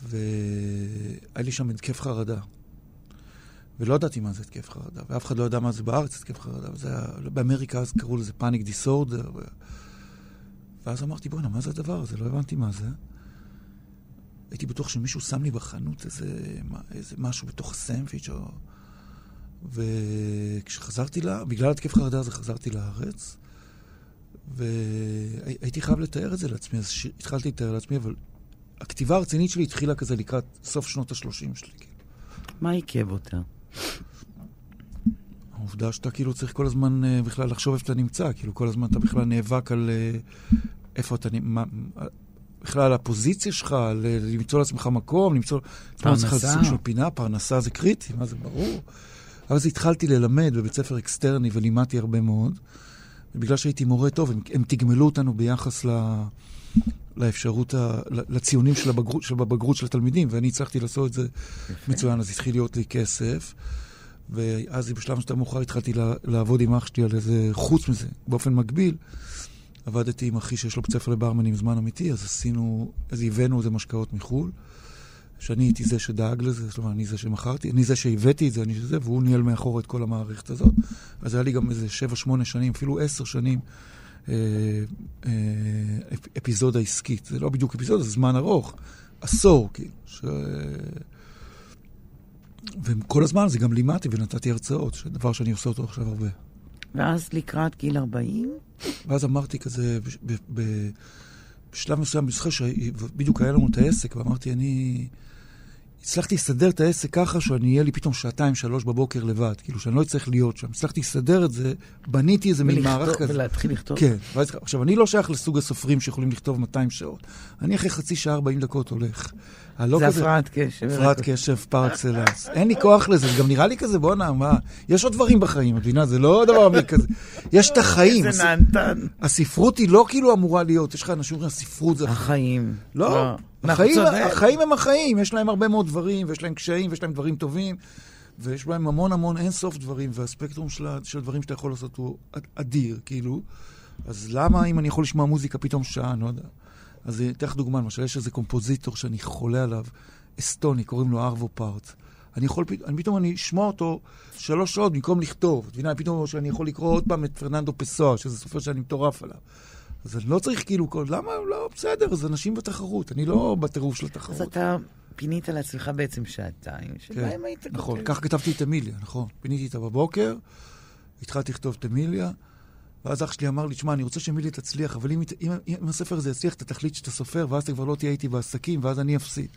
והיה לי שם התקף חרדה. ולא ידעתי מה זה התקף חרדה, ואף אחד לא ידע מה זה בארץ התקף חרדה, וזה היה, באמריקה אז קראו לזה פאניק דיסורדר. ו... ואז אמרתי, בוא'נה, מה זה הדבר הזה? לא הבנתי מה זה. הייתי בטוח שמישהו שם לי בחנות איזה, איזה משהו בתוך הסנדוויץ' או... וכשחזרתי לה, בגלל התקף חרדה הזה חזרתי לארץ, והייתי חייב לתאר את זה לעצמי, אז ש... התחלתי לתאר לעצמי, אבל הכתיבה הרצינית שלי התחילה כזה לקראת סוף שנות ה-30 שלי. כאילו. מה עיכב אותה? העובדה שאתה כאילו צריך כל הזמן uh, בכלל לחשוב איפה אתה נמצא, כאילו כל הזמן אתה בכלל נאבק על uh, איפה אתה נמצא, בכלל על הפוזיציה שלך, על, אה, למצוא לעצמך מקום, למצוא לעצמך פרנסה. סוג של פינה, פרנסה זה קריטי, מה זה ברור. אז התחלתי ללמד בבית ספר אקסטרני ולימדתי הרבה מאוד, ובגלל שהייתי מורה טוב, הם, הם תגמלו אותנו ביחס ל... לאפשרות, ה, לציונים של הבגרות, של הבגרות של התלמידים, ואני הצלחתי לעשות את זה מצוין, אז התחיל להיות לי כסף. ואז בשלב יותר מאוחר התחלתי לעבוד עם אח שלי על איזה, חוץ מזה, באופן מקביל, עבדתי עם אחי שיש לו בית ספר לברמנים זמן אמיתי, אז עשינו, אז הבאנו איזה משקאות מחו"ל, שאני הייתי זה שדאג לזה, זאת אומרת, אני זה שמכרתי, אני זה שהבאתי את זה, אני זה, והוא ניהל מאחור את כל המערכת הזאת. אז היה לי גם איזה שבע, שמונה שנים, אפילו עשר שנים, אפ- אפיזודה עסקית. זה לא בדיוק אפיזודה, זה זמן ארוך, עשור, כאילו. ש... וכל הזמן זה גם לימדתי ונתתי הרצאות, דבר שאני עושה אותו עכשיו הרבה. ואז לקראת גיל 40? ואז אמרתי כזה, ב- ב- ב- בשלב מסוים, אני זוכר שבדיוק היה לנו את העסק, ואמרתי, אני... הצלחתי לסדר את העסק ככה שאני אהיה לי פתאום שעתיים, שלוש בבוקר לבד, כאילו שאני לא אצטרך להיות שם. הצלחתי לסדר את זה, בניתי איזה מין מערך כזה. ולהתחיל לכתוב? כן. ואז, עכשיו, אני לא שייך לסוג הסופרים שיכולים לכתוב 200 שעות. אני אחרי חצי שעה, 40 דקות הולך. לא זה הפרעת קשב. הפרעת קשב פר אקסלנס. אין לי כוח לזה, זה גם נראה לי כזה, בואנה, מה? יש עוד דברים בחיים, את מבינה? זה לא דבר כזה. יש את החיים. איזה נהנתן. הספרות היא לא כאילו אמורה להיות, יש לך אנשים שאומרים, הספרות זה... החיים. לא, אנחנו החיים. החיים הם החיים, יש להם הרבה מאוד דברים, ויש להם קשיים, ויש להם דברים טובים, ויש בהם המון המון אין סוף דברים, והספקטרום של, של הדברים שאתה יכול לעשות הוא אד- אדיר, כאילו. אז למה אם אני יכול לשמוע מוזיקה פתאום שעה, אני לא יודע. אז אני אתן לך דוגמה, למשל, יש איזה קומפוזיטור שאני חולה עליו, אסטוני, קוראים לו ארוו פארט. אני יכול, אני, פתאום אני אשמע אותו שלוש שעות במקום לכתוב. את מבינה, פתאום שאני יכול לקרוא עוד פעם את פרננדו פסואה, שזה סופר שאני מטורף עליו. אז אני לא צריך כאילו, כל- למה? לא, בסדר, זה אנשים בתחרות, אני לא בטירוף של אז התחרות. אתה פינית לעצמך בעצם שעתיים, שבהם היית כותב. נכון, כך כתבתי את אמיליה, נכון. פיניתי אותה בבוקר, התחלתי לכתוב את אמיליה, ואז אח שלי אמר לי, שמע, אני רוצה שאמיליה תצליח, אבל אם, אם, אם הספר הזה יצליח, אתה תחליט שאתה סופר, ואז אתה כבר לא תהיה איתי בעסקים, ואז אני אפסיד.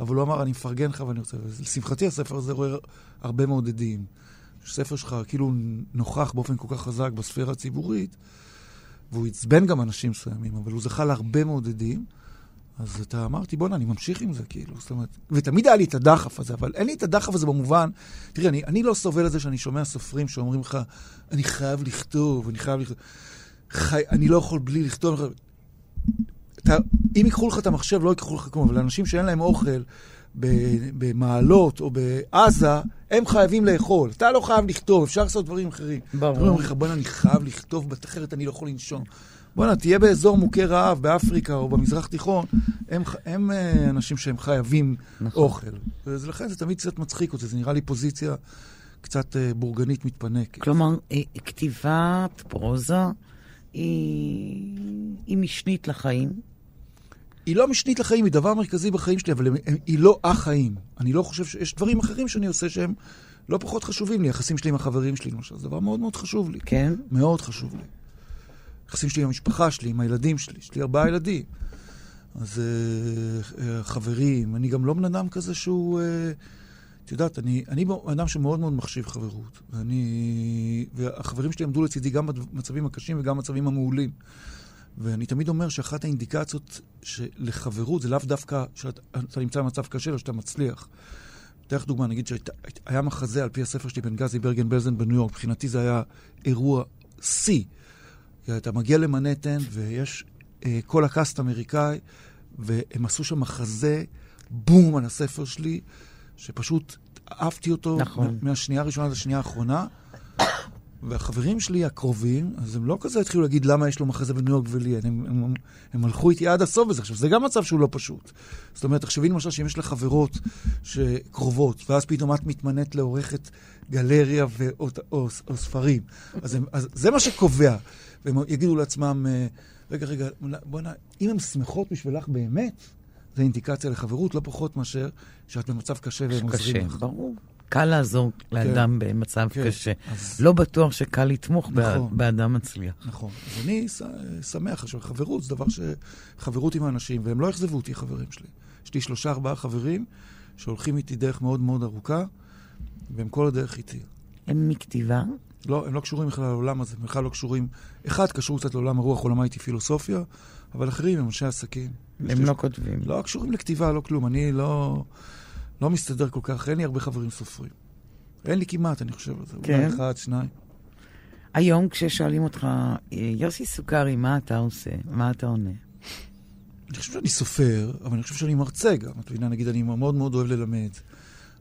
אבל הוא אמר, אני מפרגן לך ואני רוצה... ולשמחתי, הספר הזה רואה הרבה מעודדים. ספר שלך כאילו נוכח באופן כל כך חזק בספירה הציבורית, והוא עצבן גם אנשים מסוימים, אבל הוא זכה להרבה מעודדים. אז אתה אמרתי, בואנה, אני ממשיך עם זה, כאילו, זאת אומרת, ותמיד היה לי את הדחף הזה, אבל אין לי את הדחף הזה במובן, תראה, אני, אני לא סובל את זה שאני שומע סופרים שאומרים לך, אני חייב לכתוב, אני חייב לכתוב, חי, אני לא יכול בלי לכתוב. אתה, אם ייקחו לך את המחשב, לא ייקחו לך כלום, אבל אנשים שאין להם אוכל במעלות או בעזה, הם חייבים לאכול. אתה לא חייב לכתוב, אפשר לעשות דברים אחרים. ברור. אתה אומר לך, בוא'נה, אני חייב לכתוב, אחרת אני לא יכול לנשום. בוא'נה, תהיה באזור מוכה רעב באפריקה או במזרח תיכון, הם, הם אה, אנשים שהם חייבים נכון. אוכל. ולכן זה תמיד קצת מצחיק אותי, זה נראה לי פוזיציה קצת אה, בורגנית מתפנקת. כלומר, אה, כתיבת פרוזה היא, היא משנית לחיים. היא לא משנית לחיים, היא דבר מרכזי בחיים שלי, אבל היא לא החיים. אני לא חושב שיש דברים אחרים שאני עושה שהם לא פחות חשובים לי. יחסים שלי עם החברים שלי, למשל, זה דבר מאוד מאוד חשוב לי. כן? מאוד חשוב לי. יחסים שלי עם המשפחה שלי, עם הילדים שלי. יש לי ארבעה ילדים. אז אה, אה, חברים, אני גם לא בן אדם כזה שהוא... אה, את יודעת, אני, אני בן אדם שמאוד מאוד מחשיב חברות. ואני, והחברים שלי עמדו לצידי גם במצבים הקשים וגם במצבים המעולים. ואני תמיד אומר שאחת האינדיקציות לחברות זה לאו דווקא שאתה נמצא במצב קשה, אלא שאתה מצליח. אתן לך דוגמה, נגיד שהיה מחזה על פי הספר שלי, בנגזי ברגן בלזן בניו יורק, מבחינתי זה היה אירוע שיא. אתה מגיע למנהטן ויש אה, כל הקאסט אמריקאי, והם עשו שם מחזה בום על הספר שלי, שפשוט אהבתי אותו נכון. מה- מהשנייה הראשונה עד השנייה האחרונה. והחברים שלי הקרובים, אז הם לא כזה התחילו להגיד למה יש לו מחזה בניו יורק ולי, הם, הם, הם, הם הלכו איתי עד הסוף בזה. עכשיו, זה גם מצב שהוא לא פשוט. זאת אומרת, תחשבי למשל שאם יש לך חברות שקרובות, ואז פתאום את מתמנית לעורכת גלריה ו- או, או, או ספרים, אז, הם, אז זה מה שקובע. והם יגידו לעצמם, אה, רגע, רגע, בוא'נה, אם הן שמחות בשבילך באמת, זה אינדיקציה לחברות, לא פחות מאשר שאת במצב קשה והם עוזרים קשה, לך. ברור. קל לעזור לאדם במצב כן. קשה. אז- לא בטוח שקל לתמוך נכון. באדם מצליח. נכון. אז אני ש- שמח, עכשיו, חברות זה דבר ש... חברות עם האנשים, והם לא אכזבו אותי, חברים שלי. יש לי שלושה, ארבעה חברים שהולכים איתי דרך מאוד מאוד ארוכה, והם כל הדרך איתי. הם מכתיבה? לא, הם לא קשורים בכלל לעולם הזה, הם בכלל לא קשורים... אחד קשור קצת לעולם הרוח, עולמה איתי פילוסופיה, אבל אחרים הם אנשי עסקים. הם לא כותבים. לא קשורים לכתיבה, לא כלום. אני לא, לא מסתדר כל כך, אין לי הרבה חברים סופרים. אין לי כמעט, אני חושב על זה. כן? אולי אחד, שניים. היום כששואלים אותך, "אה, יוסי סוכרי, מה אתה עושה? מה אתה עונה? אני חושב שאני סופר, אבל אני חושב שאני מרצה גם. את מבינה, נגיד, אני מאוד מאוד אוהב ללמד.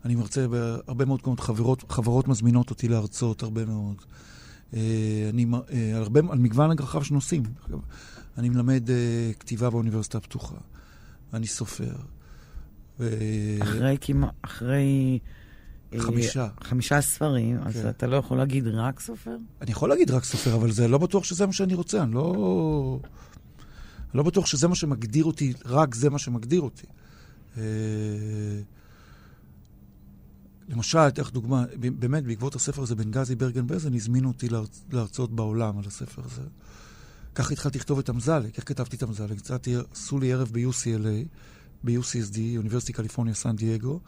אני מרצה בהרבה מאוד מקומות, חברות, חברות מזמינות אותי להרצות הרבה מאוד. אה, אני, אה, על, הרבה, על מגוון רחב של נושאים. אני מלמד כתיבה באוניברסיטה הפתוחה. אני סופר. אחרי כמעט, אחרי... אה, חמישה. חמישה ספרים, אז כן. אתה לא יכול להגיד רק סופר? אני יכול להגיד רק סופר, אבל זה לא בטוח שזה מה שאני רוצה. אני לא... לא בטוח שזה מה שמגדיר אותי, רק זה מה שמגדיר אותי. אה, למשל, אתן לך דוגמה, באמת, בעקבות הספר הזה, בנגזי ברגן בזן, הזמינו אותי להרצ... להרצות בעולם על הספר הזה. ככה התחלתי לכתוב את אמזלג. איך כתבתי את אמזלג? יצאתי, עשו לי ערב ב-UCLA, ב-UCSD, אוניברסיטי קליפורניה סן דייגו,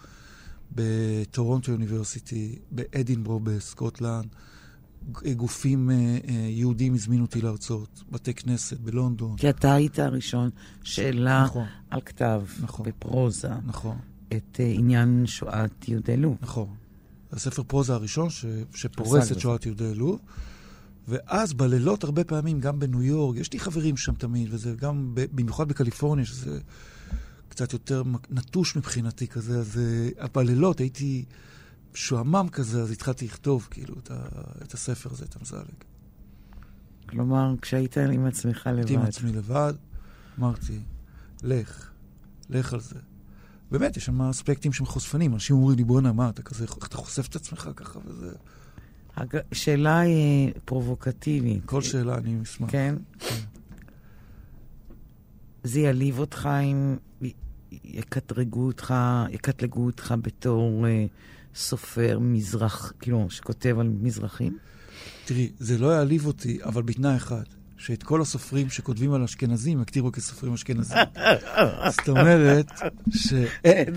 בטורונטו אוניברסיטי, באדינברו בסקוטלנד. גופים אה, אה, יהודים הזמינו אותי להרצות, בתי כנסת בלונדון. כי אתה היית הראשון שהעלה נכון. על כתב, נכון. בפרוזה, נכון, את אה, עניין שואת יהודי לוב. נכון. הספר פרוזה הראשון ש, שפורס את שואת יהודי לוב. ואז בלילות הרבה פעמים, גם בניו יורק, יש לי חברים שם תמיד, וזה גם, ב- במיוחד בקליפורניה, שזה קצת יותר נטוש מבחינתי כזה, אז אה, בלילות הייתי שועמם כזה, אז התחלתי לכתוב כאילו את, ה, את הספר הזה, את המזלג. כלומר, כשהיית עם עצמך הייתי עם לבד. עצמי לבד, אמרתי, לך, לך על זה. באמת, יש שם אספקטים שהם חושפנים. אנשים אומרים לי, בואנה, מה, אתה כזה, אתה חושף את עצמך ככה וזה... הג- שאלה פרובוקטיבית. כל שאלה אני אשמח. כן? זה יעליב אותך אם יקטרגו אותך, יקטלגו אותך בתור אה, סופר מזרח, כאילו, שכותב על מזרחים? תראי, זה לא יעליב אותי, אבל בתנאי אחד, שאת כל הסופרים שכותבים על אשכנזים יקטירו כסופרים אשכנזים. זאת אומרת, שאין,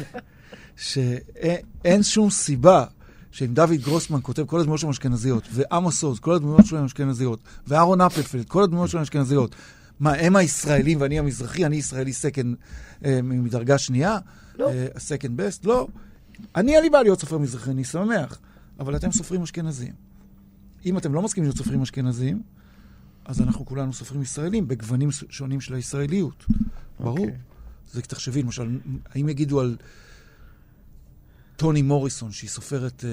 שאין שום סיבה שאם דוד גרוסמן כותב כל הדמויות שלו הם אשכנזיות, ועמוס עוז, כל הדמויות שלו הם אשכנזיות, ואהרון אפלפלד, כל הדמויות שלו הם אשכנזיות, מה, הם הישראלים ואני המזרחי, אני ישראלי second אה, מדרגה שנייה? לא. second best? לא. אני אין לי בעיה להיות סופר מזרחי, אני שמח, אבל אתם סופרים אשכנזים. אם אתם לא מסכימים להיות סופרים אשכנזים, אז אנחנו כולנו סופרים ישראלים, בגוונים שונים של הישראליות. ברור. אוקיי. זה תחשבי, למשל, האם יגידו על טוני מוריסון, שהיא סופרת... אה,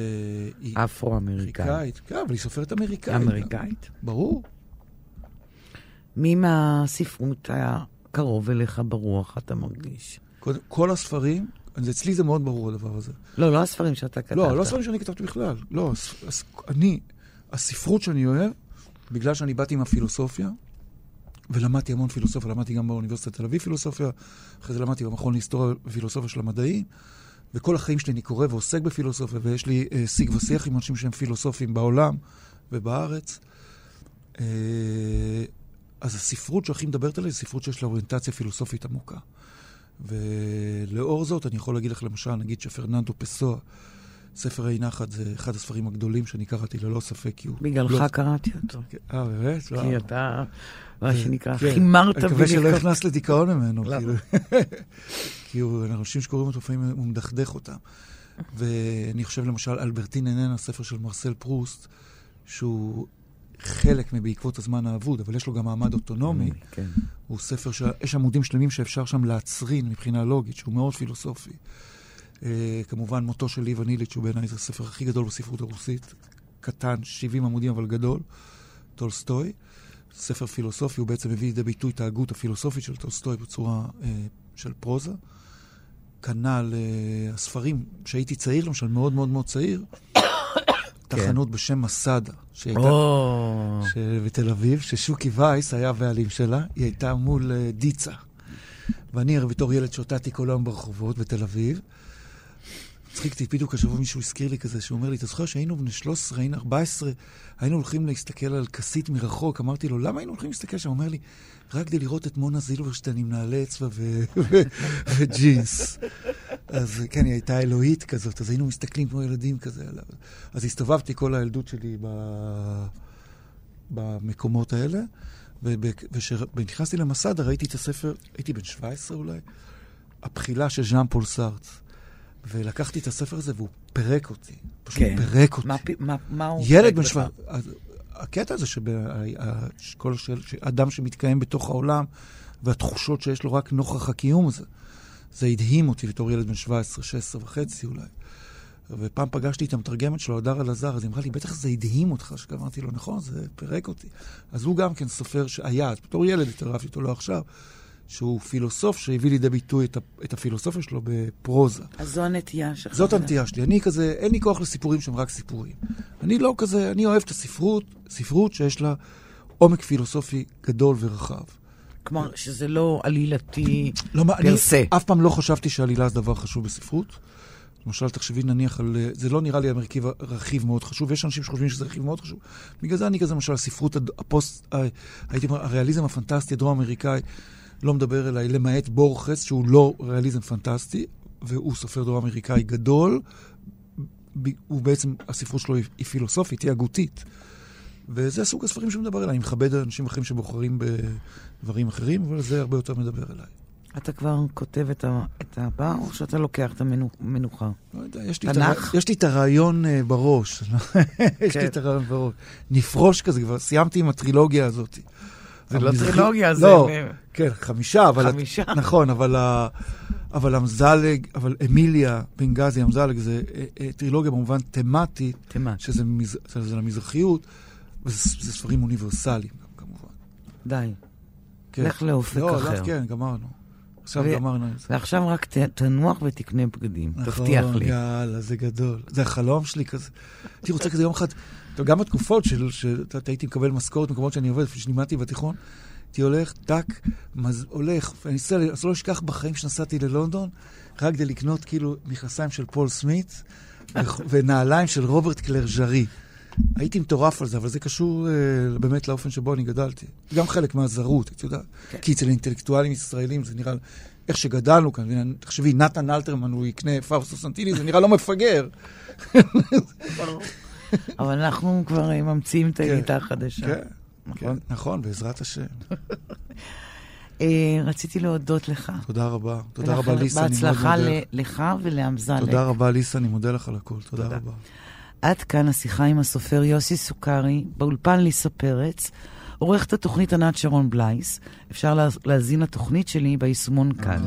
היא אפרו-אמריקאי. אמריקאית? כן, אבל היא סופרת אמריקאית. אמריקאית. ברור. מי מהספרות היה קרוב אליך ברוח, אתה מרגיש? קודם- כל הספרים, אצלי זה מאוד ברור הדבר הזה. לא, לא הספרים שאתה כתבת. לא, לא הספרים שאני כתבתי בכלל. לא, הס- הס- אני, הספרות שאני אוהב, בגלל שאני באתי עם הפילוסופיה, ולמדתי המון פילוסופיה, למדתי גם באוניברסיטת תל אביב פילוסופיה, אחרי זה למדתי במכון להיסטוריה ופילוסופיה של המדעים, וכל החיים שלי אני קורא ועוסק בפילוסופיה, ויש לי אה, שיג ושיח עם אנשים שהם פילוסופים בעולם ובארץ. אה, אז הספרות שהכי מדברת עליה היא ספרות שיש לה אוריינטציה פילוסופית עמוקה. ולאור זאת, אני יכול להגיד לך למשל, נגיד שפרננדו פסואה, ספר האי נחת זה אחד הספרים הגדולים שאני קראתי ללא ספק, כי הוא... בגללך לא- קראתי אותו. אה, באמת? כי אתה, מה שנקרא, כן. חימרת אני מקווה שלא. נכנס לדיכאון ממנו. למה? כאילו. כי הוא, אנשים שקוראים אותו לפעמים, הוא מדכדך אותם. ואני חושב למשל, אלברטין איננה, ספר של מרסל פרוסט, שהוא חלק מבעקבות הזמן האבוד, אבל יש לו גם מעמד אוטונומי. כן. הוא ספר שיש עמודים שלמים שאפשר שם להצרין מבחינה לוגית, שהוא מאוד פילוסופי. אה, כמובן, מותו של ליב אניליץ' הוא בעיניי זה הספר הכי גדול בספרות הרוסית. קטן, 70 עמודים, אבל גדול. טולסטוי. ספר פילוסופי, הוא בעצם מביא לידי ביטוי את ההגות הפילוסופית של טולסטוי בצורה אה, של פרוזה. כנ"ל אה, הספרים, כשהייתי צעיר, למשל, מאוד מאוד מאוד צעיר, תחנות בשם מסדה, שהייתה... או, ש- בתל אביב, ששוקי וייס היה הבעלים שלה, היא הייתה מול אה, דיצה. ואני בתור ילד שוטטתי כל היום ברחובות בתל אביב. מצחיק אותי, בדיוק השבוע מישהו הזכיר לי כזה, שהוא אומר לי, אתה זוכר שהיינו בני 13, היינו 14, היינו הולכים להסתכל על כסית מרחוק, אמרתי לו, למה היינו הולכים להסתכל שם? הוא אומר לי, רק כדי לראות את מונה זילברשטיין עם נעלי אצבע וג'ינס. אז כן, היא הייתה אלוהית כזאת, אז היינו מסתכלים כמו ילדים כזה. אז הסתובבתי כל הילדות שלי ב... במקומות האלה, וכשנכנסתי למסדה ראיתי את הספר, הייתי בן 17 אולי, הבחילה של ז'אן פול סארט. ולקחתי את הספר הזה והוא פירק אותי. פשוט כן. פירק אותי. מה מה- מה הוא... ילד בן לך? 17... אז הקטע הזה שכל. אדם שמתקיים בתוך העולם והתחושות שיש לו רק נוכח הקיום הזה, זה הדהים אותי בתור ילד בן 17, 16 וחצי אולי. ופעם פגשתי את המתרגמת שלו, הדר אלעזר, אז היא אמרה לי, בטח זה הדהים אותך, שאמרתי לו, נכון, זה פירק אותי. אז הוא גם כן סופר שהיה, אז בתור ילד התערבתי אותו לא עכשיו, שהוא פילוסוף שהביא לידי ביטוי את, הפילוסופיה שלו בפרוזה. אז זו הנטייה שלך. זאת הנטייה שלי. אני כזה, אין לי כוח לסיפורים שהם רק סיפורים. אני לא כזה, אני אוהב את הספרות, ספרות שיש לה עומק פילוסופי גדול ורחב. כלומר, שזה לא עלילתי לא, מה, אני פרסה. אף פעם לא חשבתי שעלילה זה דבר חשוב בספרות. למשל, תחשבי נניח על... אה, זה לא נראה לי המרכיב רכיב מאוד חשוב, יש אנשים שחושבים שזה רכיב מאוד חשוב. בגלל זה אני כזה, למשל, הספרות, הפוסט, ה- הייתי אומר, הריאליזם הפנטסטי הדרום-אמריקאי, לא מדבר אליי, למעט בורכס, שהוא לא ריאליזם פנטסטי, והוא סופר דור אמריקאי גדול. הוא בעצם, הספרות שלו היא, פילוסופית, היא הגותית. וזה סוג הספרים שהוא מדבר אליי. אני מכבד אנשים אחרים שבוחרים בדברים אחרים, אבל זה הרבה יותר מדבר אליי. אתה כבר כותב את, ה, את הבא, או שאתה לוקח את המנוחה? לא יודע, יש לי, את, תנ"ך? הר... יש לי את הרעיון uh, בראש. יש כן. לי את הרעיון בראש. נפרוש כזה, כבר סיימתי עם הטרילוגיה הזאת. זה לא טרילוגיה, זה... לא, כן, חמישה, אבל... חמישה. נכון, אבל. אבל המזלג, אבל אמיליה, בנגזי, המזלג, זה אה, אה, טרילוגיה במובן תמטית. שזה, מז... שזה למזרחיות, וזה זה ספרים אוניברסליים כמובן. די. כן. לך לאופק לא, אחר. לא, כן, גמרנו. עכשיו ו- גמרנו את זה. ועכשיו רק ת, תנוח ותקנה בגדים. תבטיח נכון, לי. יאללה, זה גדול. זה החלום שלי כזה. הייתי רוצה כזה יום אחד, גם בתקופות של, הייתי מקבל משכורת במקומות שאני עובד, כשלימדתי בתיכון, הייתי הולך, טאק, מז, הולך, ואני אסע, אז לא אשכח בחיים שנסעתי ללונדון, רק כדי לקנות כאילו מכנסיים של פול סמית, ונעליים של רוברט קלרג'רי. הייתי מטורף על זה, אבל זה קשור אה, באמת לאופן שבו אני גדלתי. גם חלק מהזרות, את יודעת. כן. כי אצל אינטלקטואלים ישראלים זה נראה, איך שגדלנו כאן, תחשבי, נתן אלתרמן, הוא יקנה פאוסטו סנטיני, זה נראה לא מפגר. אבל אנחנו כבר אה, ממציאים את כן. הגיטה החדשה. כן, נכון? כן, נכון, בעזרת השם. אה, רציתי להודות לך. תודה רבה. תודה רבה, ליסה, אני מאוד בהצלחה מודה. ל- לך ולאמזלג. תודה רבה, ליסה, אני מודה לך על הכל. תודה. רבה. עד כאן השיחה עם הסופר יוסי סוכרי, באולפן ליסה פרץ, עורכת התוכנית ענת שרון בלייס. אפשר לה- להאזין לתוכנית שלי ביישומון כאן.